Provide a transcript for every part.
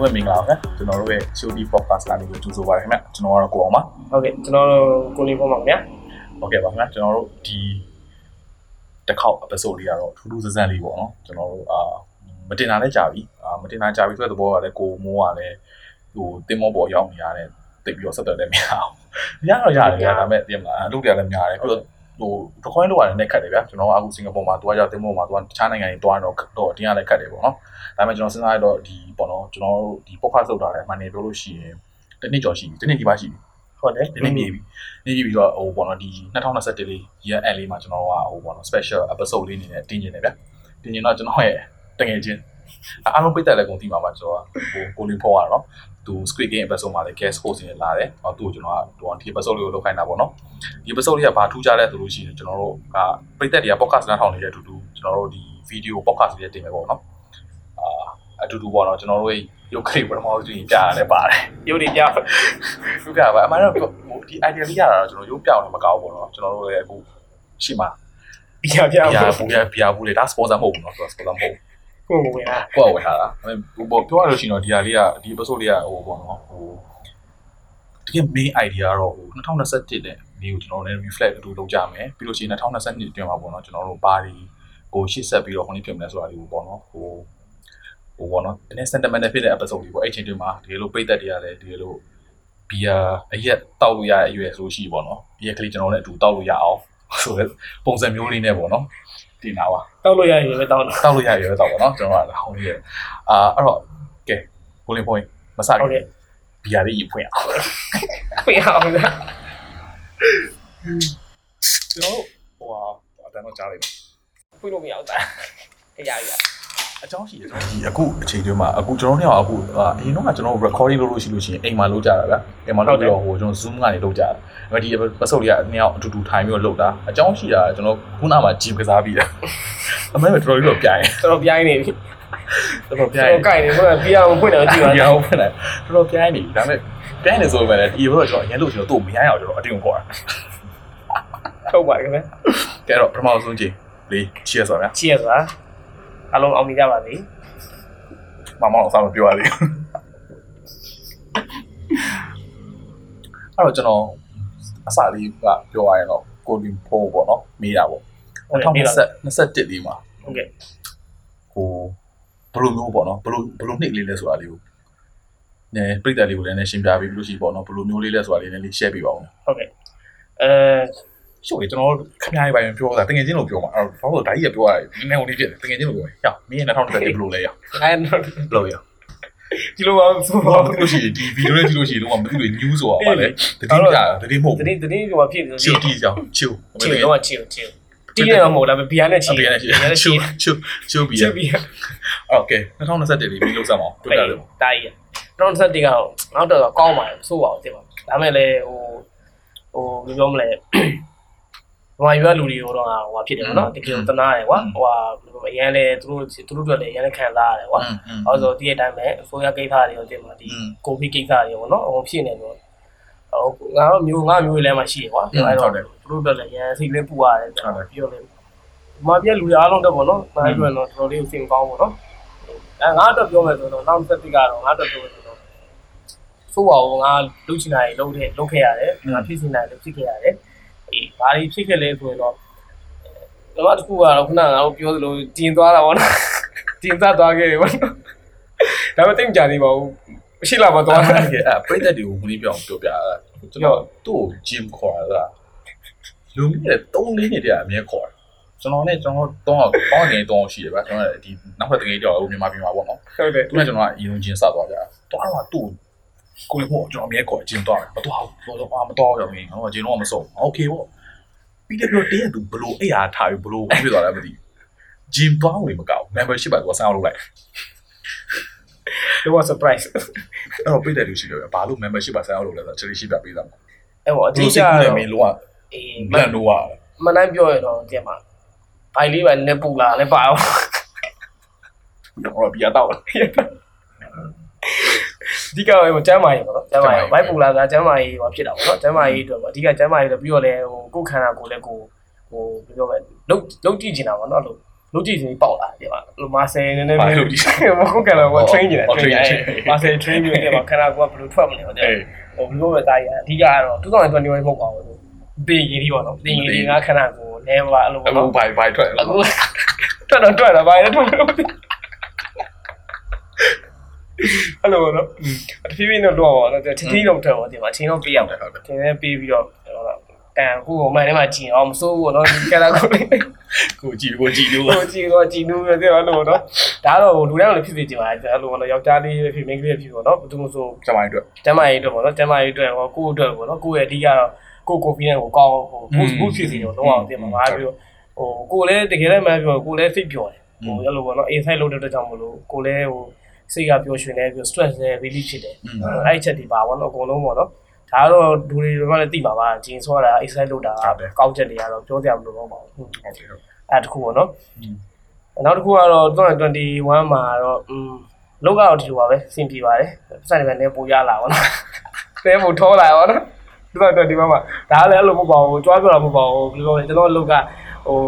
အားလုံးပဲမင်္ဂလာပါခင်ဗျကျွန်တော်တို့ရဲ့ Shodi Podcast ကနေပြီးကြိုဆိုပါရခင်ဗျကျွန်တော်ကတော့ကိုအောင်ပါဟုတ်ကဲ့ကျွန်တော်တို့ကိုလင်းပေါ်ပါခင်ဗျာဟုတ်ကဲ့ပါခင်ဗျကျွန်တော်တို့ဒီတစ်ခေါက် episode လေးကတော့ထူးထူးဆန်းဆန်းလေးပေါ့နော်ကျွန်တော်တို့အာမတင်တာလည်းကြာပြီအာမတင်တာကြာပြီဆိုတဲ့သဘောကလည်းကိုမိုးကလည်းဟိုတင်မောပေါ်ရောက်နေရတယ်တိတ်ပြီးတော့ဆက်သွယ်လည်းမရအောင်ရတော့ရတယ်ဒါပေမဲ့ပြင်မလားအလုပ်တွေကလည်းများတယ်ပြီးတော့ ဟို recording လုပ်ရတယ်နဲ့ခက်တယ်ဗျာကျွန်တော်ကအခုစင်ကာပူမှာတွားကြတင်မောမှာတွားတခြားနိုင်ငံတွေတွားတော့တော့တင်းရလည်းခက်တယ်ပေါ့နော်ဒါပေမဲ့ကျွန်တော်စဉ်းစားရတော့ဒီပေါ့နော်ကျွန်တော်တို့ဒီ podcast လုပ်တာလည်းမှန်နေပြောလို့ရှိရင်တစ်နှစ်ကျော်ရှိပြီတစ်နှစ်ဒီပါရှိပြီဟုတ်တယ်ဒီနေ့မြေပြီနေပြီပြီးတော့ဟိုပေါ့နော်ဒီ2021လေး year end လေးမှာကျွန်တော်ကဟိုပေါ့နော် special episode လေးအနေနဲ့တင်ကျင်တယ်ဗျတင်ကျင်တော့ကျွန်တော်ရဲ့တငယ်ချင်းအားလုံးပိတ်သက်လည်းကုန်သိမှာပါကျွန်တော်ဟိုကိုလင်းဖော်ရတော့ သူ Squid Game episode မှာလည်း guest host နေလာတယ်။အော်သူ့ကိုကျွန်တော်ကဟိုဒီ episode လေးကိုလုပ်ခိုင်းတာပေါ့နော်။ဒီ episode လေးကဘာထူးခြားလဲဆိုလို့ရှိရင်ကျွန်တော်တို့ကပရိသတ်တွေက podcast နားထောင်နေတဲ့အတူတူကျွန်တော်တို့ဒီ video podcast လေးတင်မယ်ပေါ့နော်။အာအတူတူပေါ့နော်ကျွန်တော်တို့ရဲ့ရုပ်ကလေးပထမဆုံးကြီးကြားရတယ်ပါတယ်။ရုပ်တွေပြသူကပါအမှန်တော့ဒီ idea လေးရတာတော့ကျွန်တော်ရုပ်ပြောင်းလည်းမကောင်းဘူးပေါ့နော်။ကျွန်တော်တို့လည်းအခုရှိမှာပြပြပြပူရပြပူလေဒါ sponsor မဟုတ်ဘူးနော် sponsor မဟုတ်ဘူး။ ကိုကိုဝင်လာကိုယ့်အဝယ်ထားတာဟိုပေါ့ပြောရလို့ရှိရင်တော့ဒီဟာလေးကဒီ episode လေးကဟိုပေါ့နော်ဟိုတကယ် main idea ကတော့ဟို2021နဲ့ဒီကိုကျွန်တော်လည်း reflect အတူလုပ်ကြမယ်ပြီးလို့ရှိရင်2022အတွင်းမှာပေါ့နော်ကျွန်တော်တို့ဘာဒီကိုရှေ့ဆက်ပြီးတော့ခုနှစ်ဖြစ်မလဲဆိုတာလေးကိုပေါ့နော်ဟိုဟိုပေါ့နော်ဒီနေ့ sentiment ဖြစ်တဲ့ episode လေးပေါ့အဲ့ချိန်တွင်းမှာဒီလိုပိတ်သက်တွေကလည်းဒီလိုဘီယာအရက်တောက်လို့ရတဲ့အရွယ်ဆိုရှိပေါ့နော်ဘီယာကလေးကျွန်တော်လည်းအတူတောက်လို့ရအောင်ဆိုတဲ့ပုံစံမျိုးလေးနဲ့ပေါ့နော် တင်တာပါတောက်လို့ရရင်ပဲတောက်တာတောက်လို့ရရတော့ပေါ့နော်ကျွန်တော်ကဟိုကြီးအာအဲ့တော့ကဲကိုလင်းပွင့်မစဟုတ်ခင်ကဲ့ဘီယာလေးဖွင့်အောင်ပြအောင်လားကျွန်တော်ဟိုဟာအတန်းတော့ကြားလိုက်ပါပြလို့မရဘူးတာရရရ အကြောင်းရှိတယ်ကျွန်တော်ဒီအခုအချိန်တွင်းမှာအခုကျွန်တော်တို့ကအခုအရင်တော့ကကျွန်တော် recording လုပ်လို့ရှိလို့ရှိရင်အိမ်မှာလုပ်ကြတာဗျအိမ်မှာလုပ်ပြီးတော့ဟိုကျွန်တော် zoom ကနေလုပ်ကြတာဒါပေမဲ့ဒီ episode လေးကနှစ်ယောက်အတူတူထိုင်ပြီးတော့လုပ်တာအကြောင်းရှိတာကျွန်တော်ခုနမှဂျီကစားပြီးတာအမေတော်တော်ကြီးတော့ပြိုင်တော်တော်ပြိုင်းနေပြီတော်တော်ပြိုတော်င်တော်ကြိုက်နေဘယ်ပြအောင်ဖွင့်တယ်ကြည့်ပါရအောင်ဖွင့်လိုက်တော်တော်ပြိုင်နေပြီဒါပေမဲ့ပြိုင်နေဆိုပေမဲ့ဒီဘက်တော့ကျွန်တော်အရင်လို့ကျွန်တော်တို့မရအောင်ကျွန်တော်အတင်းကိုခေါ်တာထုတ်ပါခင်ဗျာကဲတော့ပထမဆုံးချိန်လေး cheers ပါဗျာချီရစွာ အလုံးအောင်နေကြပါစေမမောင်အောင်စားမပြောရသေးဘူးအဲ့တော့ကျွန်တော်အစလေးကပြောရရင်တော့ကိုလီဖိုးပေါ့နော်မေးတာပေါ့2021လေးမှာဟုတ်ကဲ့ဟိုဘယ်လိုမျိုးပေါ့နော်ဘယ်လိုဘယ်လိုနှစ်လေးလဲဆိုတာလေးကိုနည်းပြိတ္တလေးကိုလည်းနည်းရှင်းပြပေးပြီးလို့ရှိပေါ့နော်ဘယ်လိုမျိုးလေးလဲဆိုတာလေးလည်း share ပေးပါဦးဟုတ်ကဲ့အဲ ရှော့ကျွန်တော်ခင်ဗျားရဲ့ဘိုင်ပြောတာတကယ်ချင်းလို့ပြောမှာအဲ့တော့ဘာလို့ဒါကြီးကပြောရတယ်ဒီနေ့ဟိုနေ့ဖြစ်တယ်တကယ်ချင်းလို့ပြောရအောင်မင်း2020ဘယ်လိုလဲရအောင်အဲ့တော့ဘယ်လိုရအောင်ဒီလိုပါဆိုတော့သူတို့ရှိဒီဗီဒီယိုလေးကြည့်လို့ရှိရင်တော့မသိလို့ news ဆိုတာပါလေတတိယတတိမဟုတ်တတိတတိကဘာဖြစ်နေလဲ chill တီးကြောင် chill မင်းတော့ chill chill တီးရမှာမဟုတ်လားဘီယာနဲ့ chill ဘီယာနဲ့ chill chill chill ဘီယာ okay 2021လေးပြီးလောက်စမ်းအောင်တွေ့ရတယ်ပေါ့တာကြီး2021ကတော့နောက်တော့ကောင်းပါတယ်ဆိုးပါအောင်သိပါဒါမဲ့လည်းဟိုဟိုဘယ်လိုပြောမလဲ ဟိုရွာလူတွေတော့ဟိုဖြစ်တယ်ဗောနော်တကယ်တနာတယ်ကွာဟိုအရန်လဲသူတို့သူတို့တွေလည်းအရန်ခံစားရတယ်ကွာအဲဆိုဒီအတိုင်းပဲအစိုးရကိစ္စတွေရောတင်ပါဒီကိုဗစ်ကိစ္စတွေရောဗောနော်ဟိုဖြစ်နေတော့ဟိုငါတို့မျိုးငါမျိုးလည်းမရှိကွာအဲတော့သူတို့တွေလည်းရန်စိတ်လေးပူရတယ်ပြောလေမပြလူတွေအားလုံးတော့ဗောနော်ဒါပြောရင်တော့တော်တော်လေးစိတ်ကောင်းဗောနော်အဲငါတော့ပြောမယ်ဆိုတော့နောက်သက်တိကတော့ငါတော့ပြောမယ်ဆိုတော့ဆိုးပါဦးငါလုချင်တာတွေလုခဲ့လုခဲ့ရတယ်ငါဖြစ်စင်တာတွေဖြစ်ခဲ့ရတယ် အေးဘာတွေဖြစ်ခဲ့လဲဆိုရင်တော့ဒီမှာတစ်ခုကတော့ခုနကငါတို့ပြောသလိုတင်သွားတာဗောနော်တင်သက်သွားခဲ့တယ်ဗောနော်ဒါပေမဲ့တိတ်မကြသေးပါဘူးမရှိလာမသွားအဲ့ဒါကအဲ့ပြိတ္တတွေကိုဘုန်းကြီးပြောအောင်ပြောပြတာကျွန်တော်သူ့ကို gym ခေါ်တာလားလူမျိုးတွေ3 4နှစ်တည်းအမြဲခေါ်တာကျွန်တော်နဲ့ကျွန်တော်တော့ပေါင်းနေတော့ရှိတယ်ဗျာကျွန်တော်ဒီနောက်ထပ်တကယ်ကြောက်ဟိုမြန်မာပြည်မှာပေါ့နော်ဟုတ်တယ်သူကကျွန်တော်ကအရင်ချင်းစသွားကြတာတော့တော့သူ့ ကိုယ်ကိုကျွန်တော်အမြဲခေါ်ဂျင်းသွားတယ်မတော့ဘူးတော့တော့မတော့ရမင်းတော့ဂျင်းတော့မစုံโอเคပေါ့ပြီးတဲ့ပြောတည်းကသူဘလို့အဲ့ဟာထားပြီးဘလို့ဖြစ်သွားတယ်မသိဂျင်းသွားလို့မကောက် membership ပါသူကဆန်းအောင်လုပ်လိုက် it was surprise အဲ့တော့ပြည့်တဲ့လူရှိတယ်ဘာလို့ membership ပါဆန်းအောင်လုပ်လဲဆိုတော့ chili ရှိပြပေးတာပေါ့ အဲ့ပေါ့အ ဒီ တိအ စိ ကျ တ်ကူး တော့ နေမင်းလုံးဝ အေး မန်တော့ဟာ မနိုင်ပြောရတော့တင်မှာဘိုင်လေးပဲနဲ့ပူလာလည်းပါအောင် တော့ပြရတော့ ဒီကဟိုကျမ်းမာရေးပေါ့နော်ကျမ်းမာရေးဘိုက်ပူလာကကျမ်းမာရေးဟိုဖြစ်တာပေါ့နော်ကျမ်းမာရေးအတွက်ပေါ့အဓိကကျမ်းမာရေးတော့ပြီးတော့လည်းဟိုကိုယ်ခန္ဓာကိုယ်လည်းကိုဟိုဘယ်ပြောမလဲလုံးလုံးကြည့်ချင်တာပေါ့နော်လို့လုတ်ကြည့်စီပေါက်လာတယ်ပါလို့မာဆယ်နည်းနည်းဘာပဲလို့ဒီမဟုတ်ကလည်းက train နေတယ်ဟော train နေ train မာဆယ် train ပြီးတယ်ပါခဏကဘယ်လိုထွက်မလဲဟုတ်တယ်အေးဟိုဘလို့ပဲတားရအဓိကတော့2021မဟုတ်ပါဘူးတင်ကြီးဒီပေါ့နော်တင်ကြီးငါခဏကိုလဲပါအဲ့လိုအပေါ့ကူနော်ဘိုင်ဘိုင်ထွက်လာအခုထွက်တော့ထွက်တော့ဘာလဲထွက်တော့ အဲ့လိုနော်တဖြည်းဖြည်းတော့တော့ပါတော့တတိတော့ထွက်ပါဒီမှာအချိန်တော့ပေးရမှာဟုတ်တယ်သင်လည်းပေးပြီးတော့ကန်ခုကိုမှန်ထဲမှာကြည်အောင်မစိုးဘူးနော်ဒီကလာကိုကိုကြည့်ကိုကြည့်လို့ကိုကြည်တော့ကြည်နူးရတယ်အဲ့လိုနော်ဒါတော့လူတိုင်းလည်းဖြစ်စေချင်ပါတယ်အဲ့လိုနော်ယောက်ျားလေးဖြစ်မိန်းကလေးဖြစ်ပေါ့နော်ဘယ်သူမှဆိုစမိုင်းအတွက်ကျမကြီးအတွက်ပေါ့နော်ကျမကြီးအတွက်ဟောကိုယ့်အတွက်ပေါ့နော်ကိုယ့်ရဲ့အဓိကတော့ကိုယ် confidence ကိုကောင်းဟို boost boost ဖြစ်စေတော့တော့အောင်တင်မှာပါပြီးတော့ဟိုကိုယ်လည်းတကယ်လည်းမှပြောကိုယ်လည်းစိတ်ပျော်တယ်ဟိုအဲ့လိုပေါ့နော် inside လုပ်တဲ့အတွက်ကြောင့်မလို့ကိုယ်လည်းဟို စိတ်ကပျော်ရွှင်တယ်ပြီး stress လည်း relief ဖြစ်တယ်အဲ့ဒီချက်ဒီပါပေါ့နော်အကုန်လုံးပေါ့နော်ဒါကတော့လူတွေတော့လည်းသိပါပါဂျင်းဆိုတာ exercise လုပ်တာကောက်ချက်တွေကတော့ပြောကြမလို့တော့ပါဘူးဟုတ်တယ်ဟုတ်အဲ့တခုပေါ့နော်နောက်တစ်ခုကတော့2021မှာတော့อืมလောကတော့ဒီလိုပါပဲစင်ပြေပါတယ်စတဲ့ပဲနေပိုရလာပါတော့နဲပိုထောလာပါတော့2021မှာဒါလည်းအဲ့လိုမဟုတ်ပါဘူးကြွားပြောတာမဟုတ်ပါဘူးဘယ်လိုလဲကျွန်တော်လောက်ကဟို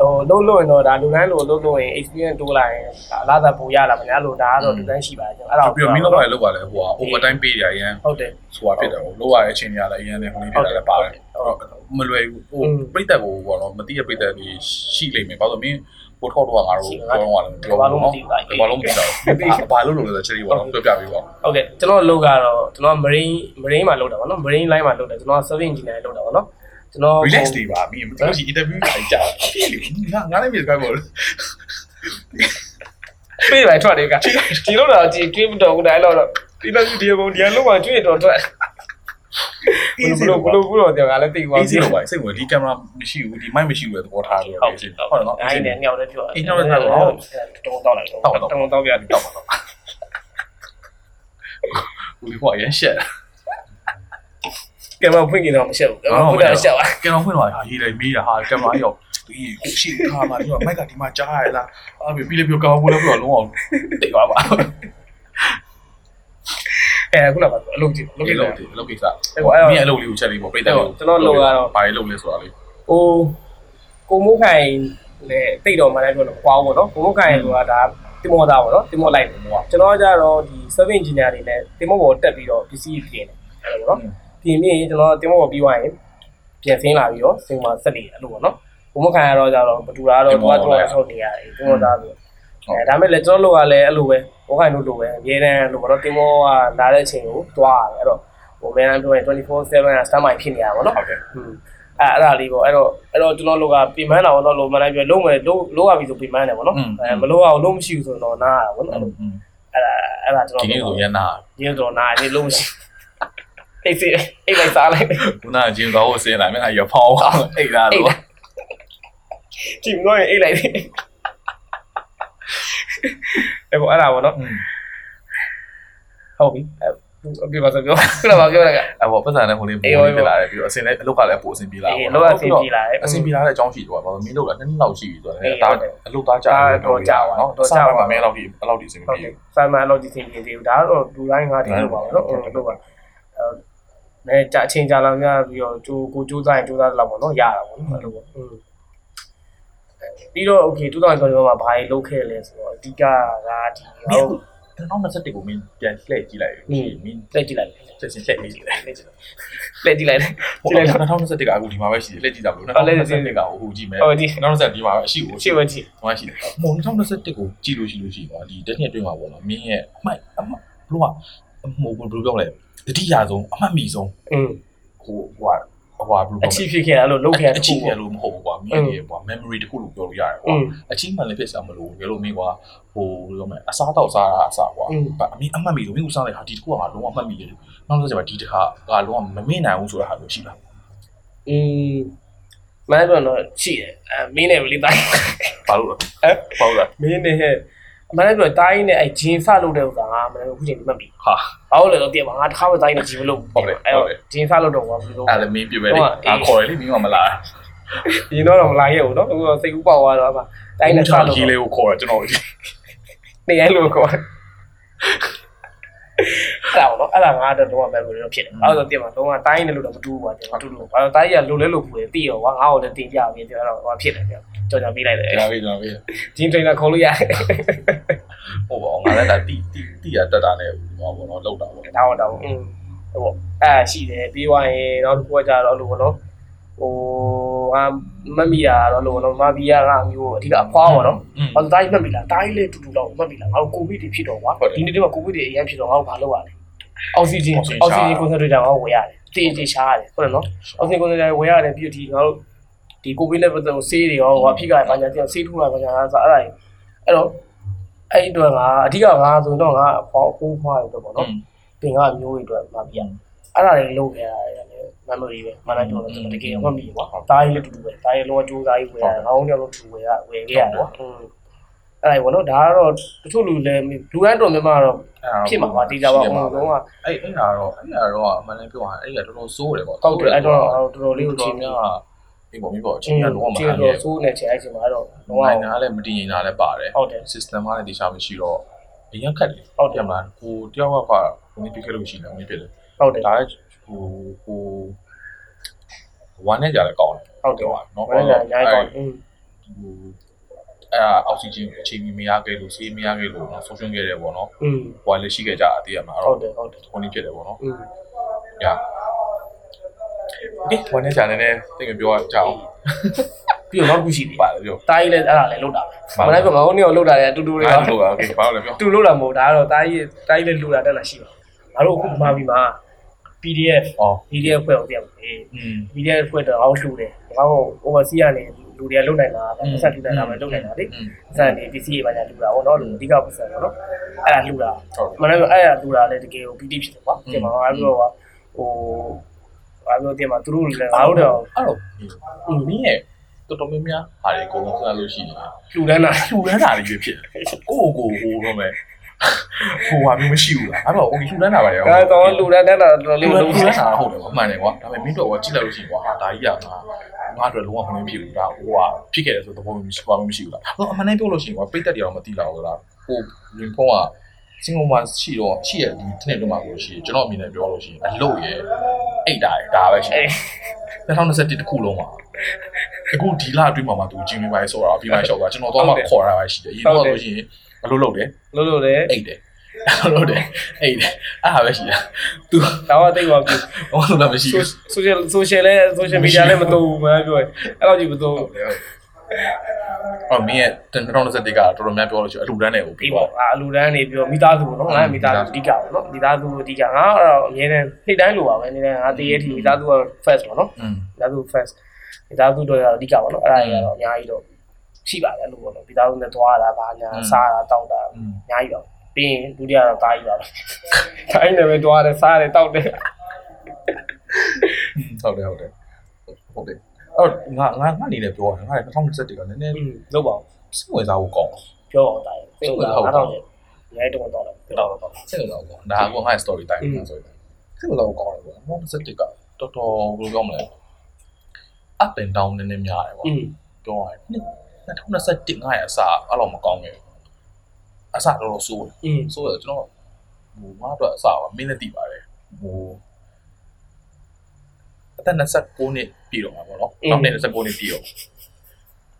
ဟိုလုံးလို့ရင်တော့ဒါလူတိုင်းလိုလုံးလို့ရင် experience တိုးလာရင်အလားသာပိုရလာပါညာလို့ဒါကတော့လူတိုင်းရှိပါတယ်ကျွန်တော်အဲ့ဒါပြီးတော့မင်းတော့လည်းလောက်ပါလေဟိုက overtime ပေးရအရင်ဟုတ်တယ်ဆိုတာဖြစ်တယ်ဟိုလောက်ရတဲ့အချိန်ကြီးလည်းအရင်လည်းဟိုလေးဖြစ်တာလည်းပါတယ်မလွယ်ဘူးဟိုပြိတက်ကိုပေါ့နော်မတိရပြိတက်တွေရှိလိမ့်မယ်ဘာလို့မင်းဟိုထောက်တော့ငါတို့ပြောတော့လည်းပြောလို့နော်ဘာလို့မသိတော့ဘာလို့လို့လဲချက်ကြီးပေါ့နော်ပြောပြပေးပါဟုတ်ကဲ့ကျွန်တော်လုပ်ကတော့ကျွန်တော် marine marine မှာလုပ်တာပေါ့နော် marine line မှာလုပ်တယ်ကျွန်တော် service engineer လုပ်တာပေါ့နော် ကျွန်တော် relax တွေပါမင်းတို့ရှိ interview တွေကြာအဖြစ်လေငါငါလည်းမြေစကားပေါ့ပြေးလိုက်ထွက်တယ်ကဒီလိုတော့ဒီတွေးမတော်ဘူးတိုင်းတော့ဒီလိုဒီဘုံဒီလုံးမှာကျွေးတော်ထွက်ဘလို့ဘလို့ဘလို့တော့ငါလည်းသိသွားအေးစီလို့ပါစိတ်ဝင်ဒီကင်မရာမရှိဘူးဒီ mic မရှိဘူးလေသဘောထားလို့ဟုတ်တယ်ဟုတ်နော်အဲ့ဒီညောင်လည်းပြောအေးညောင်လည်းပြောတော့တုံးတောက်လိုက်တော့တုံးတောက်ပြတယ်တော့ပါတော့ဘူးဟိုရရှက် ကဲမဖွင့်ကြည့်တော့မရှက်ဘူးကဲမဖွင့်တာရှက်ပါကင်မရာဖွင့်တော့ဟာရေးလိုက်မေးတာဟာကင်မရာရောက်ဒီကိုရှိထားမှာဒီမှာမိုက်ကဒီမှာကြားရလားအဲ့ပြီးလေပြောကင်မရာဖွင့်လို့ပြောလုံးအောင်တိတ်သွားပါအဲခုနကအလုပ်ကြည့်လုပ်ကြဒီည့်လိုတော့ဒီလိုကိစ္စမင်းအလုပ်လေးကိုချက်လေးပေါ့ပြိတ္တလေးဘာလေးလုပ်လဲဆိုတာလေးဟိုကိုမိုးခိုင်လည်းတိတ်တော်မှလည်းပြောတော့ကွာပေါ့နော်ကိုမိုးခိုင်ဆိုတာဒါတင်မောသားပေါ့နော်တင်မောလိုက်တယ်ကျွန်တော်ကကြတော့ဒီ service engineer တွေနဲ့တင်မောပေါ်တက်ပြီးတော့ပစ္စည်းပြင်တယ်အဲ့လိုပေါ့နော် ပြင်ပြီးရင်ကျွန်တော်တင်မောပေါ်ပြီးသွားရင်ပြန်ဆင်းလာပြီးတော့စင်မှာဆက်နေတယ်အဲ့လိုပေါ့နော်ကိုမိုးခိုင်ကတော့ကြတော့ဘတူတာတော့တွားတွားဆောက်နေရတယ်တင်မောသားဆိုအဲဒါမဲ့လည်းကျွန်တော်တို့ကလည်းအဲ့လိုပဲကိုခိုင်တို့လိုပဲအများတန်းလိုပေါ့နော်တင်မောကလာတဲ့အချိန်ကိုတွားရတယ်အဲ့တော့ဟိုအများတန်းပြောရင်24/7က stand by ဖြစ်နေရပါတော့နော်ဟုတ်တယ်อืมအဲ့အဲ့ဒါလေးပေါ့အဲ့တော့အဲ့တော့ကျွန်တော်တို့ကပြင်မန်းတာပေါ့နော်လို့မလိုက်ပြလုံးမယ်လုံးလုံးရပြီဆိုပြင်မန်းတယ်ပေါ့နော်အဲမလုံးအောင်လုံးမရှိဘူးဆိုတော့နားရပါပေါ့နော်အဲ့ဒါအဲ့ဒါကျွန်ဒီတော်နေ့ဆိုရန်နာရင်းတော့နားနေလုံးမရှိအိ တ်စီအိတ်လိုက်စားလိုက်ခုနကဂျင်းတော့ဆင်းလာမယ်အရဖောင်းအိတ်လာတော့ကြည့်မလို့အိတ်လိုက်တယ်အဲ့ပေါ့အဲ့ဒါပေါ့နော်ဟုတ်ပြီအပြပါစပြောခုနကပြောရကအဲ့ပေါ်ပတ်စံနဲ့ဟိုလေးပုံလေးပြလာတယ်ပြီးတော့အစင်လည်းအလုတ်ကလည်းပိုအစင်ပြေလာအေးလောကအဆင်ပြေလာတယ်အစင်ပြေလာတဲ့အကြောင်းရှိတော့ဘာလို့မင်းတို့ကနှစ်နှစ်လောက်ရှိပြီဆိုတော့အေးဒါဟုတ်တယ်အလုတ်သားကြာတော့ကြာပါတော့တော့ကြာကြာပါပါမင်းလောက်ဒီအလောက်ဒီအစင်ဟုတ်ပြေတယ်ဆာမန်လောက်ဒီသင်ပြသေးဘူးဒါတော့လူတိုင်းငါဒီလိုပါတော့ဟုတ်လို့ပါအဲ နဲကြာအချိန်ကြာလာများပြီးတော့ကြိုးကိုကြိုးစားရင်ကြိုးစားလောက်ပေါ့နော်ရတာပေါ့နော်အဲ့လိုပေါ့อืมပြီးတော့ okay 2021မှာဘာကြီးလုပ်ခဲ့လဲဆိုတော့အဓိကကဒီမင်းဟို2021ကိုမင်းပြန်လှည့်ကြည့်လိုက်မင်းလက်ကြည့်လိုက်ချက်ချင်းလှည့်ကြည့်လိုက်လက်ကြည့်လက်ကြည့်လိုက်ဟိုကြည့်လိုက်2021ကအခုဒီမှာပဲရှိတယ်လှည့်ကြည့်ကြမလို့2021ကဟိုကြည့်မယ်ဟုတ်ဒီ2020ဒီမှာပဲအရှိကိုရှေ့ဝကြည့်ဟိုရှိတယ်ဟို2021ကိုကြည့်လို့ရှိလို့ရှိတော့ဒီတစ်နှစ်အတွင်းမှာပေါ့နော်မင်းရဲ့အမှတ်အမှတ်ဘလို့က ဟိုဘယ်လိုပြောမလဲတတိယဆုံးအမှတ်မိဆုံးအင်းဟိုဟိုဟိုဘာလို့အချီဖြစ်ခဲ့အဲ့လိုလုပ်ခဲ့အချီဖြစ်လို့မဟုတ်ဘူးကွာမြင်နေကွာ memory တခုလို့ပြောလို့ရတယ်ကွာအချီမှန်လည်းဖြစ်စရာမလိုဘူးပြောလို့မင်းကွာဟိုပြောမလဲအစားတော့စားတာအစားကွာအမင်းအမှတ်မိလို့မင်းကစားလိုက်ဟာဒီတခုကလုံးဝအမှတ်မိတယ်နောက်ဆုံးကျမှဒီတခါကလုံးဝမမေ့နိုင်ဘူးဆိုတာဟာမျိုးရှိလားအင်းမင်းကတော့ရှိတယ်အမင်းနဲ့မလေးတိုင်းပါလို့လားအဲပါလို့လားမင်းနဲ့ ဟဲ့မင်းတို့တိုင်းနဲ့အဲဂျင်းဖလုပ်တဲ့ဥစ္စာကမင်းတို့အခုချိန်မှတ်ပြီဟာဘာလို့လဲတော့တည်ပါငါတစ်ခါမှတိုင်းနဲ့ဂျင်းမလုပ်ဟုတ်တယ်အဲ့ဟုတ်တော့တယ်ဂျင်းဖလုပ်တော့ဘာလို့အဲ့လည်းမင်းပြပဲလေဟုတ်ပါအေးအာခေါ်ရလေမင်းကမလာဒီတော့တော့မလာခဲ့ဘူးနော်အခုတော့စိတ်ကူးပေါက်သွားတော့အမတိုင်းနဲ့ဖလုပ်ကြီးလေးကိုခေါ်ရကျွန်တော်နေရိုင်းလို့ကောအဲ့ဒါပေါ့နော်အဲ့ဒါငါတော့တော့ memory တော့ဖြစ်တယ်အဲ့တော့တည်ပါတော့တိုင်းနဲ့လို့တော့မတူဘူးပါကျွန်တော်တူလို့ဘာလို့တိုင်းကလိုလဲလို့ပူတယ်တည်ရောကွာငါ့ကိုလည်းတင်ပြပြီးပြောတော့ဟောဖြစ်တယ်ပြော ကြော်ကြော်ပေးလိုက်တယ်ကျွန်တော်ပြီကျွန်တော်ပြီဂျင်းထရိနာခေါ်လို့ရတယ်ဟိုပေါ့ငါလည်းဒါတီတီတီရတက်တာနဲ့ဟောပေါ့နော်လောက်တာပေါ့ဒါတော့တော့ဟိုပေါ့အဲ့ရှိတယ်ပြီးသွားရင်နောက်တစ်ခုကကြတော့လို့ပေါ့နော်ဟိုဟာမမီယာတော့လို့နော်မမီယာကမျိုးအဓိကအဖွားပါနော်။ဟောတိုင်းမမီလာတိုင်းလေးတူတူတော့မမီလာငါတို့ကိုဗစ်တွေဖြစ်တော့ကွာ။ဒီနေ့တော့ကိုဗစ်တွေအရင်ဖြစ်တော့ငါတို့ဘာလုပ်ရလဲ။အောက်ဆီဂျင်အောက်ဆီဂျင်ကွန်စက်ထရေတာငါတို့ဝယ်ရတယ်။တေးတေးရှားရတယ်ဟုတ်တယ်နော်။အောက်ဆီဂျင်ကွန်စက်ထရေဝယ်ရတယ်ပြီးတော့ဒီငါတို့ ဒီကိုဗစ်နဲ့ပတ်သက်လို့ဆေးတွေရောဟိုဖြစ်ကြတယ်ဘာညာတင်ဆေးထိုးတာဘာညာဆိုအဲ့ဒါအဲ့တော့အဲ့ဒီတော့ငါအဓိကငါဆိုတော့ငါအဖွားအဖိုးဖွားရတော့ပေါ့နော်ပင်ကမျိုးတွေအတွက်မှပြရအဲ့ဒါတွေလုပ်ခဲ့ရတယ်လည်း memory ပဲမနာပြောတော့ကျွန်တော်တကယ်မှတ်မိကွာဒါကြီးလည်းတူတူပဲဒါကြီးလုံးဝစူးစားကြီးဝယ်ရတယ်ငါတို့လည်းတူဝယ်ရဝယ်ခဲ့ရတယ်ကွာအဲ့ဒါဘောနော်ဒါကတော့တချို့လူလည်းလူတိုင်းတော်များများတော့ဖြစ်မှာပါတေးကြပါအောင်လုံးဝအဲ့အဲ့ဟာတော့အဲ့ဟာတော့အမှန်တမ်းပြောရရင်အဲ့ကတော်တော်စိုးတယ်ပေါ့ကောက်တယ်အဲ့တော့တော်တော်လေးကိုတော်ချင်းများများ အေးပေါ့မိပေါ့အချိန်ကလုံးဝမအားနဲ့ဆိုးနေချိန်အဲ့ချိန်မှာတော့လုံးဝနိုင်ငံလည်းမတည်ငြိမ်တာလည်းပါတယ်ဟုတ်တယ် system ကလည်းတခြားမရှိတော့အရင်ခက်တယ်ဟုတ်တယ်မလားကိုတယောက်ကကိုနေပြခဲ့လို့ရှိတယ်ဝင်ပြတယ်ဟုတ်တယ်ဒါလည်းဟိုဟိုဝမ်းနဲ့ကြလည်းကောင်းတယ်ဟုတ်တယ်ပါနော်ဝမ်းနဲ့ကြလည်းကောင်းတယ်ဟိုအဲအောက်ဆီဂျင်အချိန်မီမရခဲ့လို့ဆေးမရခဲ့လို့နော်ဆုံးရှုံးခဲ့တယ်ပေါ့နော်။ဟွန်း။ဝိုင်လည်းရှိခဲ့ကြတာတည်ရမှာ။ဟုတ်တယ်ဟုတ်တယ်။ခုန်ကြီးဖြစ်တယ်ပေါ့နော်။ဟွန်း။ညာ อืม ညာဒီဝမ်းနဲ့ကြလည်းတိတ်မပြောကြအောင် ပြီးတော့နောက်တစ်ခုရှိသေးတယ် ပါတယ်ပြော တားကြီးလည်းအဲ့ဒါလည်းလုတ်တာပဲမနေ့ကငါတို့နေကိုလုတ်တာလည်းအတူတူတွေ အဲ့ ပါ လိုပါโอเคဘာလို့လဲပြော တူလို့လာမဟုတ်ဒါကတော့တားကြီးတားကြီးလည်းလူတာတက်လာရှိပါငါတို့အခုမှာပြီးမှာ PDF ဩ PDF ဖွဲ့အောင်ပြန်ပြီ อืม PDF ဖွဲ့တော့အောက်လှူတယ်ငါတို့ overseas ကနေလူတွေကလုတ်နိုင်တာပတ်သက်လူနိုင်တာပဲလုတ်နိုင်တာလေ อืม စံနေ PC တွေပါညာလူတာဟောနော်လူအဓိကပတ်စံပေါ့နော်အဲ့ဒါလူတာ ဟုတ် မနေ့ကအဲ့ဒါလူတာလည်းတကယ်ကို PD ဖြစ်တယ်ကွာဒီမှာငါတို့ကဟို ငါတို့ဒီမှာသူတို့လည်းငါတို့တော့အဲ့တော့อืมမင်းရဲ့တော်တော်များများဟာဒီအကုန်လုံးစဉ်းစားလို့ရှိရင်လူတန်းတာလှူဒန်းတာတွေဖြစ်တယ်ကိုကိုကိုဟိုတော့မဲ့ဟိုဟာမျိုးမရှိဘူးလားအဲ့တော့ okay လှူဒန်းတာပါရောဒါတော့လူတန်းတန်းတာတော်တော်လူလေးလူလုံးလူလုံးစားဟုတ်တယ်ကွာမှန်တယ်ကွာဒါပေမဲ့မင်းတို့ကကြည့်လိုက်လို့ရှိရင်ကွာဟာဒါကြီးကငါငါအတွက်လုံးဝမင်းဖြစ်ဘူးဒါဟိုဟာဖြစ်ခဲ့တယ်ဆိုတော့ဘောမရှိဘာမှမရှိဘူးလားဟိုအမှန်တမ်းပြောလို့ရှိရင်ကွာပိတ်သက်တရားမသိလောက်ဘူးလားဟိုလင်ဖုန်းက စင်ကာပူရှိတော့ရှိရဒီတစ်နေ့လုံးမှာကိုရှိကျွန်တော်အမြင်နဲ့ပြောလို့ရှိရင်အလုပ်ရအိတ်တာရဒါပဲရှိတယ်2021တစ်ခုလုံးမှာအခုဒီလအတွင်းမှာမှသူဂျင်းမီပိုင်းဆိုတာပြီးမှရှောက်တာကျွန်တော်တော့မှခေါ်ရတာပဲရှိတယ်အရင်တော့လို့ရှိရင်အလုပ်လုပ်တယ်လို့လို့လေအိတ်တယ်လုပ်တယ်အိတ်တယ်အဲ့ဒါပဲရှိတာသူဒါတော့တိတ်ပါဘူးဟိုလိုမရှိဘူး social social လဲ social media လဲမတူဘူးမပြောရင်အဲ့လိုကြီးမတူဟုတ်တယ် အော်မင်းရဲ့2021ကတော်တော်များပြောလို့ရှိရင်အလူတန်းတွေကိုပြီးပါအလူတန်းတွေပြောမိသားစုပေါ့နော်ငါမိသားစုအဓိကပေါ့နော်မိသားစုအဓိကငါအဲ့တော့အများနဲ့နှိမ့်တိုင်းလိုပါပဲနေတိုင်းငါတရေထီမိသားစုက first ပေါ့နော်မိသားစု first မိသားစုတို့ရအဓိကပေါ့နော်အဲ့ဒါတွေကတော့အများကြီးတော့ရှိပါတယ်လို့ပေါ့နော်မိသားစုနဲ့သွားတာဘာညာစားတာတောက်တာအများကြီးပါပြီးရင်ဒုတိယတော့တားကြီးပါပဲတိုင်းနဲ့ပဲသွားတယ်စားတယ်တောက်တယ်ဟုတ်တယ်ဟုတ်တယ်ဟုတ်တယ် တော့ငါငါငါအနေနဲ့ပြောရရင်ငါလည်း2021ကနည်းနည်းလောက်ပါအောင်စိတ်ဝင်စားဖို့ကောင်းပြောအောင်တိုင်းစိတ်ဝင်စားဖို့ကောင်းရဲတော့တော့တော့တော့စိတ်ဝင်စားဖို့ကောင်းဒါကငါ့ story time ဆိုရင်စိတ်ဝင်စားဖို့ကောင်းတယ်ကွာ2021ကတော်တော်ဘယ်လိုပြောမလဲ up and down နည်းနည်းများတယ်ကွာပြောရရင်2021ငါ့ရဲ့အစားအဲ့လိုမကောင်းခဲ့အစားတော့ဆိုးတယ်ဆိုးတယ်ကျွန်တော်ဟိုငါ့အတွက်အစားပါမင်းလည်းသိပါတယ်ဟိုအသက်29နှစ် ပြည့်တော့မှာပေါ့နော်နောက်နေ့29နှစ်ပြည့်တော့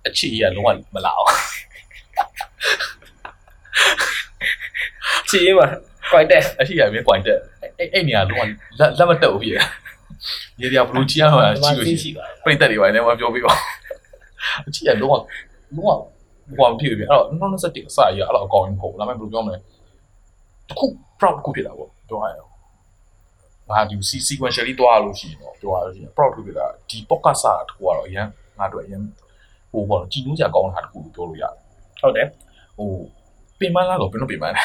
အချီကြီးကလုံးဝမလာအောင်ချီးမှာ quite တဲ့အချီကြီးကမင်း point တက်အဲ့အဲ့နေရာလုံးဝလက်လက်မတက်ဘူးပြည့်ရေဒီယာဘလူးချီအောင်ဒီမှာချီလို့သိရှိရှိပါတယ်ပြိတက်တွေပါနေမှာပြောပြပါအချီကလုံးဝလုံးဝဘာမဖြစ်ဘူးပြအဲ့တော့2021အစားကြီးကအဲ့လိုအကောင်းကြီးမဟုတ်ဘူးဒါပေမဲ့ဘယ်လိုပြောမလဲတစ်ခု proud တစ်ခုဖြစ်တာပေါ့ပြောရရင် ငါဒီ sequentially တွားလို့ရှိရင်တော့ပြောရလို့ရှိရင် proud တစ်ခုဖြစ်တာဒီ podcast စာတစ်ခုကတော့အရင်ငါတို့အရင်ဟိုပေါ့ကြည်နူးစရာကောင်းတာတစ်ခုလို့ပြောလို့ရတယ်ဟုတ်တယ်ဟိုပင်မလားတော့ဘယ်လိုပင်မလဲ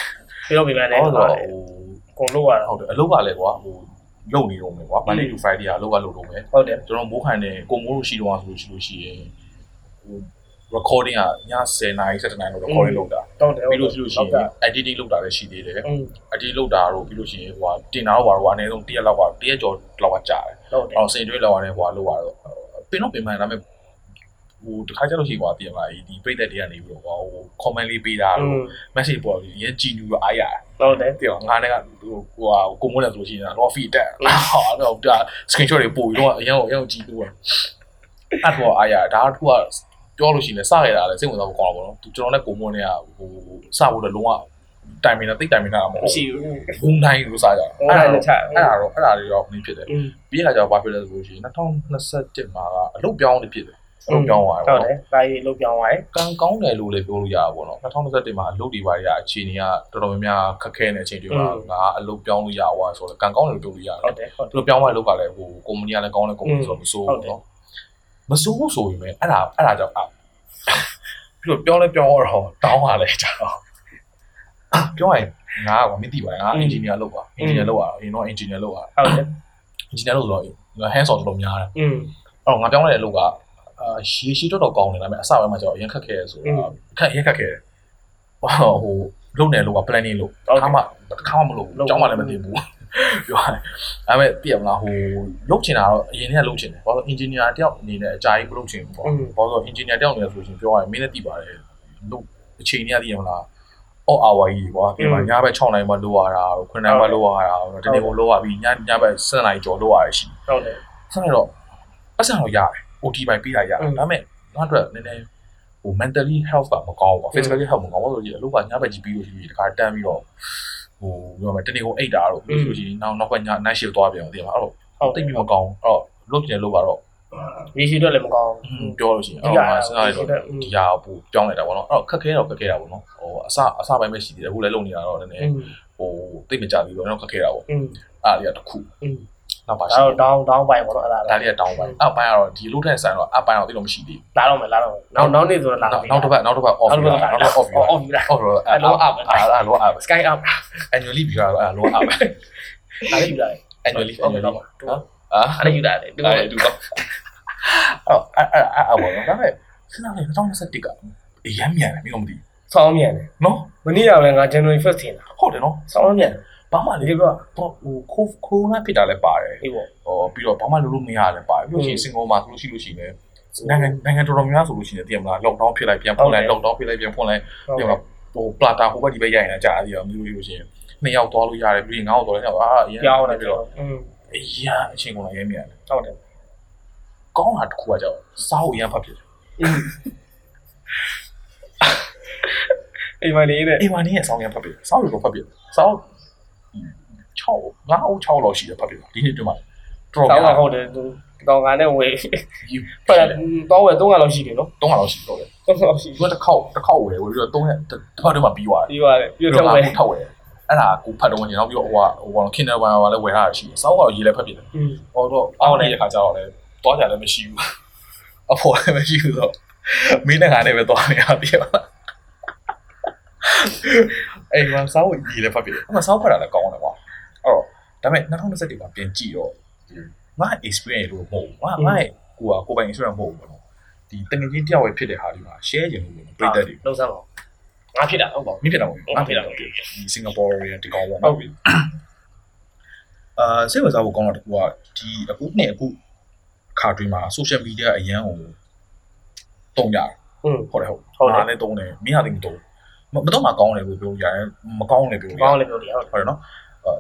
ပြောပြမယ်လေဟုတ်ဟုတော့တ်တယ်ကုန်လို့ရတာဟုတ်တယ်အလုပ်ကလည်းကွာဟိုလုံနေတော့မယ်ကွာ Monday to Friday ကအလုပ်ကလုပ်တော့မယ်ဟုတ်တယ်ကျွန်တော်မိုးခိုင်နေကိုမိုးလို့ရှိတော့ဆိုလို့ရှိလို့ရှိရင်ဟို recording ကည10နာရီ7နာရီလောက် recording လုပ်တာ ဟုတ်တယ် ပြီးလို့ရှိလို့ရှိရင် editing လုပ်တာလည်းရှိသေးတယ် อืม editing လုပ်တာတော့ပြီးလို့ရှိရင်ဟိုတင်တာတော့ဘာတော့အနည်းဆုံးတစ်ရက်လောက်ကတစ်ရက်ကျော်လောက်ကကြာတယ် ဟုတ်တယ် အော်စိန်တွေးလောက်ရတယ်ဟိုလောက်ရတော့ပင်တော့ပင်မှန်ဒါပေမဲ့ဟိုတခါကျလို့ရှိကွာတည်ရမလားဒီပြိသက်တွေကနေပြီးတော့ဟို comment လေးပေးတာ อื လို့ ม message ပေါ်ပြီးရကြည်နူတော့အားရတယ် ဟုတ်တယ် ပြောငါနဲ့ကဟိုဟိုဟာကိုမိုးလည်းဆိုလို့ရှိရင်တော့ feed တက်ဟာတော့ဒါ screenshot တွေပို့ပြီးတော့အရင်အရင်ကြည့်လို့အဲ့တော့အားရဒါတော့သူက ပြောလို့ရှိရင်လည်းစခဲ့တာလည်းစိတ်ဝင်စားဖို့ကောင်းတာပေါ့နော်သူကျွန်တော်နဲ့ကိုမွန်းနဲ့ကဟိုစဖို့လည်းလုံးဝတိုင်မင်တာတိတ်တိုင်မင်တာမဟုတ်မရှိဘူးဘူးဘုံတိုင်းလို့စားကြတာဘုံတိုင်းနဲ့ချတာအဲ့ဒါတော့အဲ့ဒါတွေတော့မင်းဖြစ်တယ်อืมပြီးရကြတော့ဘာဖြစ်လဲဆိုလို့ရှိရင်2021မှာကအလုပ်ပြောင်းနေဖြစ်တယ်အလုပ်ပြောင်းသွားတယ်ဟုတ်ပေါ့တယ်နော်ဒါကြီးလုတ်ပြောင်းသွားတယ်ကံကောင်းတယ်လို့လည်းပြောလို့ရတာပေါ့နော်2021မှာအလုပ်တွေပါရအခြေအနေကတော်တော်များများခက်ခဲနေတဲ့အချိန်တွေမှာငါအလုပ်ပြောင်းလို့ရသွားဆိုတော့ကံကောင်းတယ်လို့ပြောလို့ရတယ်ဟုတ်တယ်ဟုတ်တယ်သူတို့ပြောင်းသွားတဲ့လုပ်ကလည်းဟိုကုမ္ပဏီကလည်းကောင်းတဲ့ကုမ္ပဏီဆိုတော့မစိုးဟုတ်ဘူးတယ်နော် မစိုးဘူးဆိုပေမဲ့အဲ့ဒါအဲ့ဒါကြောင့်အပြီးတော့ပြောလဲပြောတော့တောင်းရလဲကြတော့ပြောရင်ငါကွာမသိပါဘူးငါအင်ဂျင်နီယာလုပ်ပါအင်ဂျင်နီယာလုပ်ရအောင်ရင်တော့အင်ဂျင်နီယာလုပ်ရအောင်ဟုတ်တယ်အင်ဂျင်နီယာလုပ်တော့ငါ hands on တော်တော်များတယ်อืมအော်ငါပြောင်းလိုက်တဲ့အလုပ်ကအာရှည်ရှည်တော်တော်ကောင်းနေလာမယ်အစပိုင်းမှာကျတော့အရင်ခက်ခဲဆိုတော့ခက်ရင်ခက်ခဲဟိုလုပ်နေလို့က planning လို့တစ်ခါမှတစ်ခါမှမလုပ်ဘူးကြောင်းမှလည်းမသိဘူး ပြောတယ်ဒါပေမဲ့သိရမလားဟိုလုတ်ချင်တာတော့အရင်ကလုတ်ချင်တယ်ဘာလို့ engineer တယောက်အနေနဲ့အကြိုက်မလုတ်ချင်ဘူးပေါ့ဘာလို့ engineer တယောက်အနေနဲ့ဆိုရှင်ပြောရရင်မင်းလည်းသိပါတယ်လုတ်အချိန်ကြီးသိရမလားအော်အာဝါကြီးကွာဒီမှာညဘက်6နိုင်မှလိုရတာ9နိုင်မှလိုရတာတနေ့ကုန်လိုရပြီးညညဘက်7နိုင်ကျော်လိုရရှိဟုတ်တယ်ဆက်တော့ပတ်စံတော့ရတယ် OT ပိုင်းပေးရရတယ်ဒါပေမဲ့ငါတို့ကနည်းနည်းဟို mentally health ကမကောင်းဘူး physically health မကောင်းဘူးဆိုတော့ဒီအလုပ်ကညဘက်ကြီးပြီးလို့ရှိပြီးတခါတန်းပြီးတော့ ဟိုပြောမှာတနေ့ကိုအိတ်တာတော့ပြီးလို့ရှိရင်နောက်နောက်ကည night shift သွားပြန်အောင်ဒီမှာအဲ့တော့ဟုတ်တိတ်ပြီးမကောင်းအဲ့တော့လုတ်ကျင်လို့ပါတော့ရေရှိတော့လည်းမကောင်းပြောလို့ရှိရင်အဲ့တော့စဉ်းစားရတော့ဒီဟာပို့ပြောင်းလိုက်တာပေါ့နော်အဲ့တော့ခက်ခဲတော့ခက်ခဲတာပေါ့နော်ဟိုအစအစပိုင်းပဲရှိသေးတယ်အခုလည်းလုံနေတာတော့နည်းနည်းဟိုတိတ်မကြဘူးပေါ့နော်ခက်ခဲတာပေါ့အဲ့ဒါတွေကတစ်ခု နောက်ပါဒါရှိတော့တောင်းတောင်းပိုင်ပေါ့နော်အဲ့ဒါဒါတွေကတောင်းပိုင်းအောက်ပိုင်းကတော့ဒီလို့တဲ့ဆိုင်တော့အပ်ပိုင်းတော့တိတ်လို့မရှိသေးဘူးလာတော့မယ်လာတော့မယ်နောက်နောက်နေ့ဆိုတော့လာနောက်နောက်တစ်ပတ်နောက်တစ်ပတ် off နောက်တစ်ပတ်နောက်တစ်ပတ် off အော်အော်ယူလာ off တော့အဲ့လော up အဲ့ဒါလော up sky up annually ပြီးတော့အဲ့လော up ဒါလည်းယူလာတယ် annually ဟုတ် annually တော့နော်နော်အာအဲ့ဒါယူလာတယ်တူအဲ့တူတော့အော်အဲ့အဲ့အဲ့ဘောနော်ဒါပေမဲ့စဉ်းစားလိုက်2021ကအရမ်းမြန်တယ်မင်းကမသိဆောင်းမြန်တယ်နော်မနေ့ကလည်းငါ January 1st ထင်တာဟုတ်တယ်နော်ဆောင်းမြန် ဘာမှလေဒီကတော့တော့ဟိုကိုကိုရိုနာဖြစ်တာလည်းပါတယ်အေးပေါ့ဟောပြီးတော့ဘာမှလုပ်လို့မရလည်းပါတယ်ပြီးလို့ရှိရင်စင်ကာပူမှာဆိုလို့ရှိလို့ရှိရင်နိုင်ငံနိုင်ငံတော်တော်များများဆိုလို့ရှိရင်တည်မလား lockdown ဖြစ်လိုက်ပြန်ဖွင့်လိုက် lockdown ဖြစ်လိုက်ပြန်ဖွင့်လိုက်ဟုတ်ပြန်ဟိုပလာတာဟိုဘက်ဒီဘက်ရိုက်နေတာကြာသေးတယ်မျိုးလို့ရှိရင်နှစ်ယောက်သွားလို့ရတယ်ပြီးရင်ငါ့ကိုသွားတယ်အာအရင်ပြောင်းတယ်ပြီးပြောတော့อืมအရင်အချင်းကုန်လာရဲမြန်တယ်ဟုတ်တယ်ကောင်းတာတစ်ခုကကြောက်စားဖို့အရင်ဖတ်ဖြစ်တယ်အိမ်မလေးတဲ့အိမ်မနေရဲ့ဆောင်းရဖတ်ဖြစ်စားလို့တော့ဖတ်ဖြစ်စား 6 5အုပ်6လောက်ရှိတယ်ဖတ်ဖြစ်ဒီနေ့တည်းမှာတော်ဆောတော်င်းကများဟုတ်တယ်သူကောင်ကနဲ့ဝေယူဖက်တော့ဝယ်300လောက်ရှိတယ်နော်300လောက်ရှိတော့တယ်300လောက်ရှိသူကတစ်ခေါက်တစ်ခေါက်ဝယ်ဝယ်ပြီးတော့3ရက်တစ်ဖက်တည်းမှာပြီးသွားတယ်ပြီးသွားတယ်ပြီးတော့ဝယ်ထောက်ဝယ်အဲ့ဒါကိုဖတ်တော့ဝင်နောက်ပြီးတော့ဟိုကဟိုက Kindle ဘာဘာလဲဝယ်ထားတာရှိတယ်စောက်ကတော့ရေးလဲဖတ်ဖြစ်တယ်อืมဟောတော့အောင်းနေတဲ့ခါကျတော့လည်းတွားကြလည်းမရှိဘူးအဖော်လည်းမရှိဘူးတော့မင်းနဲ့ငါနဲ့ပဲတွားနေရပြီအေးမစောက်ရေးလဲဖတ်ဖြစ်တယ်အမစောက်ဖတ်တာလည်းကောင်းတယ်ကွာ အဲ့တော့ဒါပေမဲ့2021မှာပြင်ကြည့်တော့ငါ experience လို့မဟုတ်ဘူးငါငါကိုကကိုပိုင် experience မဟုတ်ဘူးပေါ့နော်ဒီတငယ်ချင်းတယောက်ပဲဖြစ်တဲ့ဟာဒီမှာ share ခြင်းလို့ပြည့်တဲ့တွေလုံးစမ်းပါငါဖြစ်တာဟုတ်ပါမင်းဖြစ်တာမဟုတ်ဘူးငါဖြစ်တာမဟုတ်ဒီစင်ကာပူရဒီကောင်ပေါ့နော်အာစိတ်ဝင်စားဖို့ကောင်းတာတကူကဒီအခုနှစ်အခုခါတွင်းမှာ social media အရန်ကိုတုံးရတယ်อืมဟုတ်တယ်ဟုတ်ဟုတ်တယ်ငါလည်းတုံးတယ်မင်းဟာတင်မတုံးမမတော့မှကောင်းတယ်လို့ပြောရတယ်မကောင်းတယ်ပြောရကောရင်းလေပြောတယ်ဟုတ်ဟုတ်တယ်နော်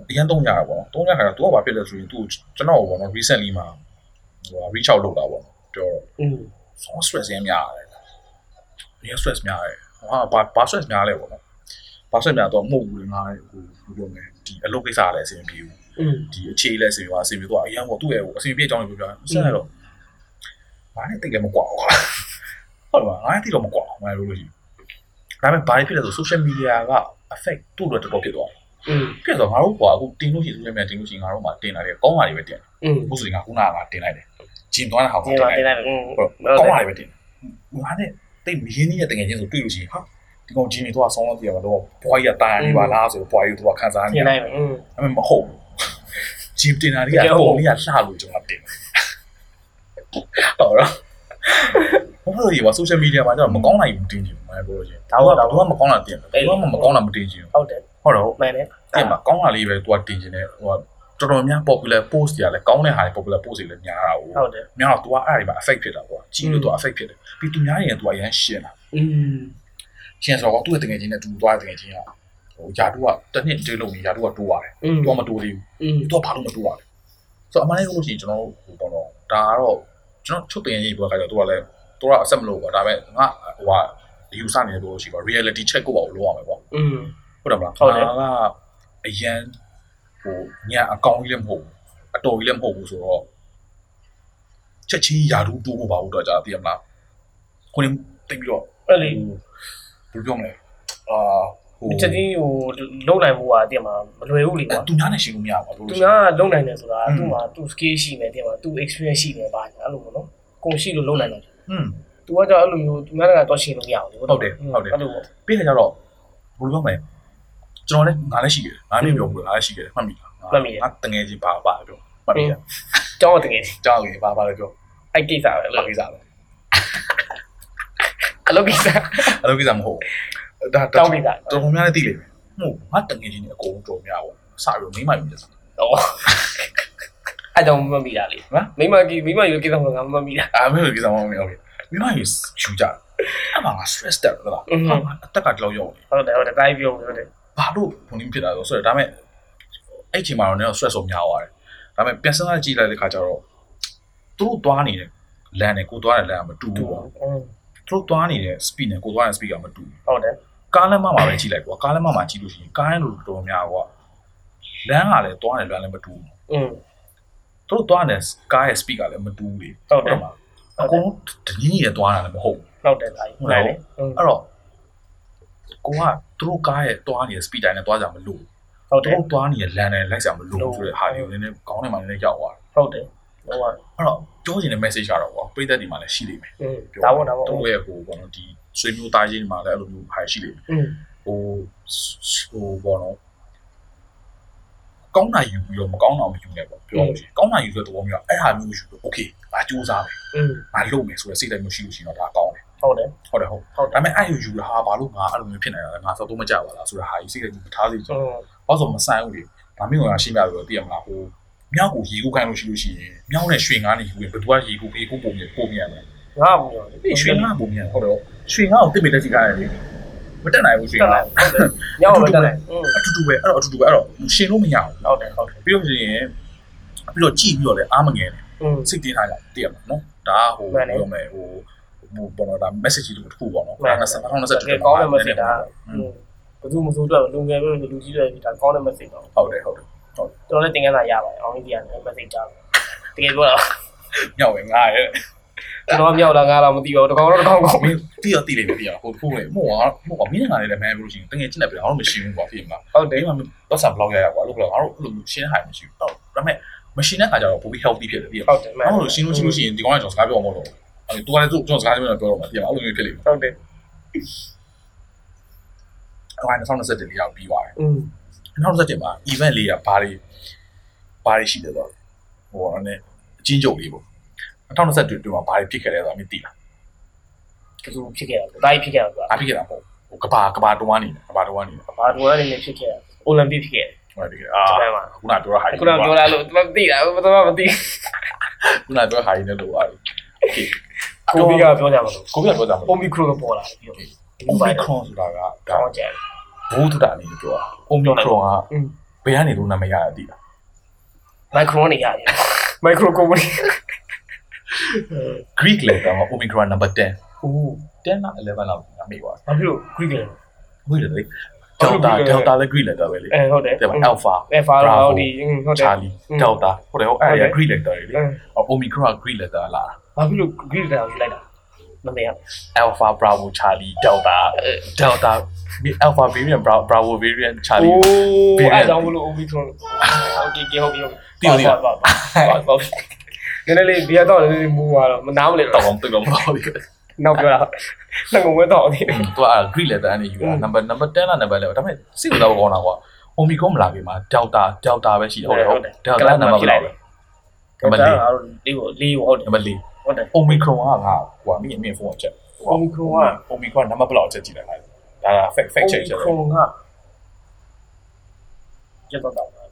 အရင်သုံးရတာပေါ့နော်သုံးရတာကသူကဘာဖြစ်လဲဆိုရင်သူကျွန်တော်ပေါ့နော် recently မှာဟို reach out လုပ်တာပေါ့ပြောတော့อืม source stress ရင်းများတယ်။ရင်း stress များတယ်။ဟာဘာဘာ stress များလဲပေါ့နော်။ဘာ stress များတော့မဟုတ်ဘူးလေငါဟိုဘယ်လိုလဲဒီအလုပ်ကိစ္စလည်းအဆင်ပြေဘူး။ဒီအခြေလည်းအဆင်ပြေပါအဆင်ပြေတော့အရင်ပေါ့သူ့ရဲ့အဆင်ပြေအကြောင်းတွေပြောပြ။ဆက်ရတော့ဘာနဲ့တိတ်လည်းမကွာဘူး။ဟုတ်ပါငါနဲ့တိတ်တော့မကွာဘူးငါလိုလို့ရှိရင်။ဒါပေမဲ့ဘာဖြစ်လဲဆို social media က affect သူ့တော့တော်တော်ဖြစ်သွားတယ် ဖြစ်တော့ငါတို့ကွာအခုတင်လို့ရှိရင်လည်းမြန်တင်လို့ရှိရင်ငါတို့မှတင်လာတယ်ကောင်းတာတွေပဲတင်တယ်အခုဆိုရင်ငါခုနကတင်လိုက်တယ်ဂျင်သွားတာဟာတင်လိုက်တယ်ကောင်းတာတွေပဲတင်တယ်ငါနဲ့တိတ်မရင်းကြီးတဲ့တကယ်ချင်းဆိုတွေ့လို့ရှိရင်ဟာဒီကောင်ဂျင်ကြီးတော့ဆောင်းတော့ပြရမှာတော့ဘွားကြီးကတာယာနေပါလားဆိုတော့ဘွားကြီးကတော့ခံစားနေတယ်တင်လိုက်မယ်အမေမဟုတ်ဘူးဂျင်တင်တာတွေကအကုန်လေးကလှလို့ကျွန်တော်တင်ဟုတ်တော့ဘာလို့ဒီဝါ social media မှာကျတော့မကောင်းတာကြီးမတင်ချင်ဘူးမဟုတ်ဘူးလို့ရှင်ဒါကဘာမှမကောင်းတာတင်တယ်ဘာမှမကောင်းတာမတင်ချင်ဘူးဟုတ်တယ် ဟုတ်တော့နိုင်တယ်အဲ့မှာကောင်းတာလေးပဲသူကတင်ခြင်းနဲ့ဟိုကတော်တော်များ popular post တွေကလည်းကောင်းတဲ့ဟာတွေ popular post တွေလည်းများတာဟုတ်ဟုတ်တယ်များတော့ तू ကအဲ့ဒီမှာ affect ဖြစ်တာကွာကြည့်လို့ तू affect ဖြစ်တယ်ပြီး तू များရင် तू အရန်ရှင်းတာอืมရှင်းဆိုတော့ तू တကယ်ချင်းနဲ့ तू သွားတကယ်ချင်းရောဟိုຢာတူကတစ်နှစ်တွေးလို့နေຢာတူကတိုးရတယ်။ तू ကမတိုးသေးဘူး။ तू ကဘာလို့မတိုးရလဲ။ဆိုတော့အမှန်တကယ်လို့ရှိရင်ကျွန်တော်တို့ဟိုပေါ့တော့ဒါကတော့ကျွန်တော်ချုပ်တင်ရေးပြောခါကျတော့ तू ကလည်းသူကအဆက်မလို့ပေါ့ဒါပေမဲ့ငါဟိုဟာယူဆနေတယ်လို့ရှိပါ reality check ကိုပါလို့လုပ်ရမယ်ပေါ့။ ဟုတ်တယ်မလားဟုတ်တယ်ငါကအရန်ဟိုညအကောင်ကြီးလည်းမဟုတ်ဘူးအတော်ကြီးလည်းမဟုတ်ဘူးဆိုတော့ချက်ချင်းယာဒူးတိုးဖို့ပါဘူးတော့ကြာသိရမလားကိုနေတိတ်ပြီးတော့အဲ့လေဘယ်လိုပြောမလဲအာဟိုချက်ချင်းဟိုလုံနိုင်မှုကတည်းမှာမလွယ်ဘူးလေကွာသူများနဲ့ရှင်းလို့မရပါဘူးသူကလုံနိုင်တယ်ဆိုတာသူ့မှာသူ့ skill ရှိမယ်တည်းမှာသူ့ experience ရှိမယ်ပါညာအဲ့လိုပေါ့နော်ကိုရှိလို့လုံနိုင်တယ်อืมသူကကြောက်အဲ့လိုမျိုးသူများကတော့ရှင်းလို့မရဘူးဟုတ်တယ်ဟုတ်တယ်အဲ့လိုပေါ့ပြီးခါကျတော့ဘယ်လိုပြောမလဲ ကျွန်တော်လည်းငါလည်းရှိခဲ့တယ်ငါလည်းပြောဘူးငါလည်းရှိခဲ့တယ်မှတ်မိလားမှတ်မိတယ်ငါတငယ်ချင်းပါပါပြောမှတ်မိတယ်ကျောင်းတငယ်ချင်းကျောင်းတငယ်ပါပါပြောအဲ့ကိစ္စပဲအဲ့ကိစ္စပဲအလုပ်ကိစ္စအလုပ်ကိစ္စမဟုတ်ဒါတောင်းမိတာတော်တော်များလည်းသိလိမ့်မယ်ဟုတ်ငါတငယ်ချင်းနေအကုန်တော်များပေါ့စာရုံမိမမိတယ်တော့အဲ့တော့မမိတာလေဟမ်မိမကြီးမိမကြီးကိစ္စမဟုတ်ငါမမိတာအာမိမကြီးကိစ္စမဟုတ်မိဟုတ်ပြီမိမကြီးချူကြအမှ stress တက်တော့လားအတက်ကတလောက်ရောက်ဟုတ်တယ်ဟုတ်တယ်တိုင်းပြောတယ် ဘာလို့ဘုံနေဖြစ်တာလဲဆိုတော့ဒါပေမဲ့အဲ့ချိန်မှာတော့လည်း stress ဆုံးများသွားတယ်ဒါပေမဲ့ပြန်စဉ်းစားကြည့်လိုက်တဲ့ခါကျတော့သူတို့သွားနေတဲ့လမ်းနဲ့ကိုသွားတဲ့လမ်းကမတူဘူးပေါ့သူတို့သွားနေတဲ့ speed နဲ့ကိုသွားတဲ့ speed ကမတူဘူးဟုတ်တယ်ကားလမ်းမမှာပဲကြည့်လိုက်ကွာကားလမ်းမမှာကြည့်လို့ရှိရင်ကားလမ်းလိုတော်များကွာလမ်းကလည်းသွားတယ်လမ်းလည်းမတူဘူးอืมသူတို့သွားတဲ့ကားရဲ့ speed ကလည်းမတူဘူးလေဟုတ်တယ်အကုန်တကြီးရသွားတာလည်းမဟုတ်ဘူးဟုတ်တယ်ဒါကြီးဟုတ်တယ်လေအဲ့တော့ ကိုကသူတို့ကားရဲ့တွားနေတဲ့ speed တိုင်းနဲ့တွားကြမလို့ဟုတ်တယ်သူတို့တွားနေတဲ့ land နဲ့လိုက်ကြမလို့ဆိုတဲ့ဟာမျိုးနည်းနည်းခေါင်းထဲမှာနည်းနည်းရောက်သွားတယ်ဟုတ်တယ်ဟုတ်ပါအဲ့တော့ပြောချင်တဲ့ message ကတော့ကွာပြည်သက်တွေမှာလည်းရှိနေမယ်ဒါပေါ့ဒါပေါ့သူ့ရဲ့ကိုဘောနော်ဒီဆွေမျိုးသားချင်းတွေမှာလည်းအဲ့လိုမျိုးဟာရှိနေတယ်ဟိုဟိုဘောနော်ကောင်းတာယူပြီးတော့မကောင်းတာမယူနဲ့ပေါ့ပြောလို့ရှိရင်ကောင်းတာယူဆိုတဲ့သဘောမျိုးအဲ့ဟာမျိုးယူလို့ okay ငါစူးစမ်းမယ်ငါလုပ်မယ်ဆိုတဲ့စိတ်ဓာတ်မျိုးရှိလို့ရှိရင်တော့ဒါကောင်းတယ် ဟုတ်တယ်ဟုတ်တယ်ဟုတ်ဟုတ်ဒါပေမဲ့အဲ့ယူဟာဘာလို့ငါအဲ့လိုမျိုးဖြစ်နေတာလဲငါစောတော့မကြပါလားဆိုတာဟာကြီးစိတ်ကမထားစေဘူးဘာလို့မဆိုင်ဘူးလေဒါမျိုးကရှင်းပြပြီးတော့သိရမလားဟိုမြောက်ကိုရေကူးခိုင်းလို့ရှိလို့ရှိရင်မြောက်နဲ့ရွှေငါးနေယူရင်ဘယ်သူကရေကူးပေးကိုပုံနေပုံမြင်ရတယ်ငါ့ပုံရတယ်ရွှေငါ့ပုံမြင်ဟုတ်တယ်ရွှေငါ့ကိုတစ်မိတက်ကြည့်ကြရတယ်လေမတက်နိုင်ဘူးရွှေငါ့ဟုတ်တယ်မြောက်မတက်နိုင်အတူတူပဲအဲ့တော့အတူတူပဲအဲ့တော့ရှင်လို့မရဘူးဟုတ်တယ်ဟုတ်တယ်ပြီးတော့ရှင်ရင်ပြီးတော့ကြည့်ပြီးတော့လည်းအားမငယ်နဲ့စိတ်တင်းထားကြတည်ရမှာနော်ဒါဟိုပြောမယ်ဟို ဟိုပေါ်တော့ဒါ message တစ်ခုပေါ့နော်မှန်တယ်ဒါ2020ကဲကောင်းတဲ့ message ဒါอืมဘယ်သူမဆိုတော့လူငယ်ပဲလူကြီးတွေဒါကောင်းတဲ့ message တော့ဟုတ်တယ်ဟုတ်တယ်တော်လည်းတင်ကန်းလာရပါတယ်အောင်ကြီးရတယ် message ကြားတယ်တကယ်ပြောတာမြောက်ဝင်ငါရဲ့ကျွန်တော်မြောက်လာငါတော့မသိပါဘူးတကောင်တော့တကောင်ကောင်းမင်းတီးရတီးလိမ့်မယ်တီးရဟိုတစ်ခုလေမို့ကမို့ကမင်းငါလေးလည်းမန်းဘူးလို့ရှိရင်တကယ်ချင်းနေပြီငါတို့မရှိဘူးပေါ့ဖြစ်မှာဟုတ်တယ်ဒီမှာတော့ဆန်ဘလောက်ရရကွာလို့ကတော့ငါတို့အဲ့လိုရှင်းဟိုင်မရှိဘူးတော့ဒါပေမဲ့မရှင်းတဲ့ခါကျတော့ပိုပြီး healthy ဖြစ်တယ်တီးရဟုတ်တယ်မှန်အဲ့လိုရှင်းလို့ရှင်းလို့ရှိရင်ဒီကောင်ကကျွန်တော်စကားပြောမှာမဟုတ်တော့ အဲ့တူကလည်းသူ့ကျွန်တော်စကားပြောမှာပြောတော့မှာတီးရအဲ့လိုမျိုးဖြစ်လိမ့်မယ်ဟုတ်တယ်အဲ့ဒါ2020လေးရောက်ပြီးသွားတယ်อืม2017မှာ event လေးကဘာတွေဘာတွေရှိတယ်တော့ဟိုအဲ့အချင်းချုပ်လေးပေါ့2020တွင်မှာဘာတွေဖြစ်ခဲ့လဲဆိုတာမသိလားဘယ်သူဖြစ်ခဲ့တာလဲတိုင်းဖြစ်ခဲ့တာဆိုတာဘာဖြစ်ခဲ့တာမဟုတ်ဟိုကဘာကဘာတွန်းနေတယ်ကဘာတွန်းနေတယ်ဘာတူကနေနေဖြစ်ခဲ့တာအိုလံပစ်ဖြစ်ခဲ့တယ်ဟိုဖြစ်ခဲ့အာဂျပန်မှာခုနပြောတာဟာခုနပြောလာလို့မသိတာဘာမှမသိခုနပြောဟာရင်းနဲ့လို့အား okay ကိုဗစ်ကပြောကြမှာလို့ကိုဗစ်ကပြောကြမှာ Omicron လို့ပေါ်လာတယ်ပြီးတော့ Omicron ဆိုတာကဒါတော့ကြံဘူးတူတာအနေနဲ့ပြောတာ Omicron ကဘယ်ကနေလို့နာမည်ရတာသိလား Micron နေရတယ် Micro company Greek letter မှာ Omicron number 10အိုး10လား11လားမမေ့ပါဘူးဘာဖြစ်လို့ Greek letter မဟုတ်တယ်လေ Delta Delta လည်း Greek letter ပဲလေအဲဟုတ်တယ်ဒါပေမဲ့ Alpha Alpha တော့ဒီဟုတ်တယ် Charlie Delta ဟုတ်တယ်ဟုတ်အဲ့ Greek letter လေ Omicron Greek letter လာတာ ဘာဖြစ်လို့ Greek လဲယူလိုက်တာမမေ့ရ Alpha Bravo Charlie Delta Delta Alpha variant Bra- Bravo variant Charlie အိုး Variant အဲ့ကြောင့်မလို့ Omicron โอเคကဲဟုတ်ပြီဟုတ် တိတိ ပါပါပါဟုတ်နည်းနည်းလေးဘီယာတော့နည်းနည်းမူသွားတော့မနားမလဲ တော တော့ င်းတော့တော့ပေါ့လေ နောက်ပြောတာလက်ကိုဝဲတော့ဒီ သူက Greek letter အနေယူတာ number number 10လား number 11ဒါပေမဲ့စိတ်ဝင်စားဖို့ကောင်းတာကွာ Omicron မလာခင်မှာ Delta Delta ပဲရှိတယ်ဟုတ်တယ်ဟုတ် Delta number ဘယ်လောက်လဲ number ဒါကတော့လေးကိုလေးကိုဟုတ်တယ် number 4 ဟုတ်တယ် Omicron ကငါဟိုမိအမြင်ဖုန်းချက် Omicron က Omicron number ဘယ်လောက်ချက်ကြည့်လိုက်ဟာဒါက fact fact check ချက် Omicron ကကျတော့တော့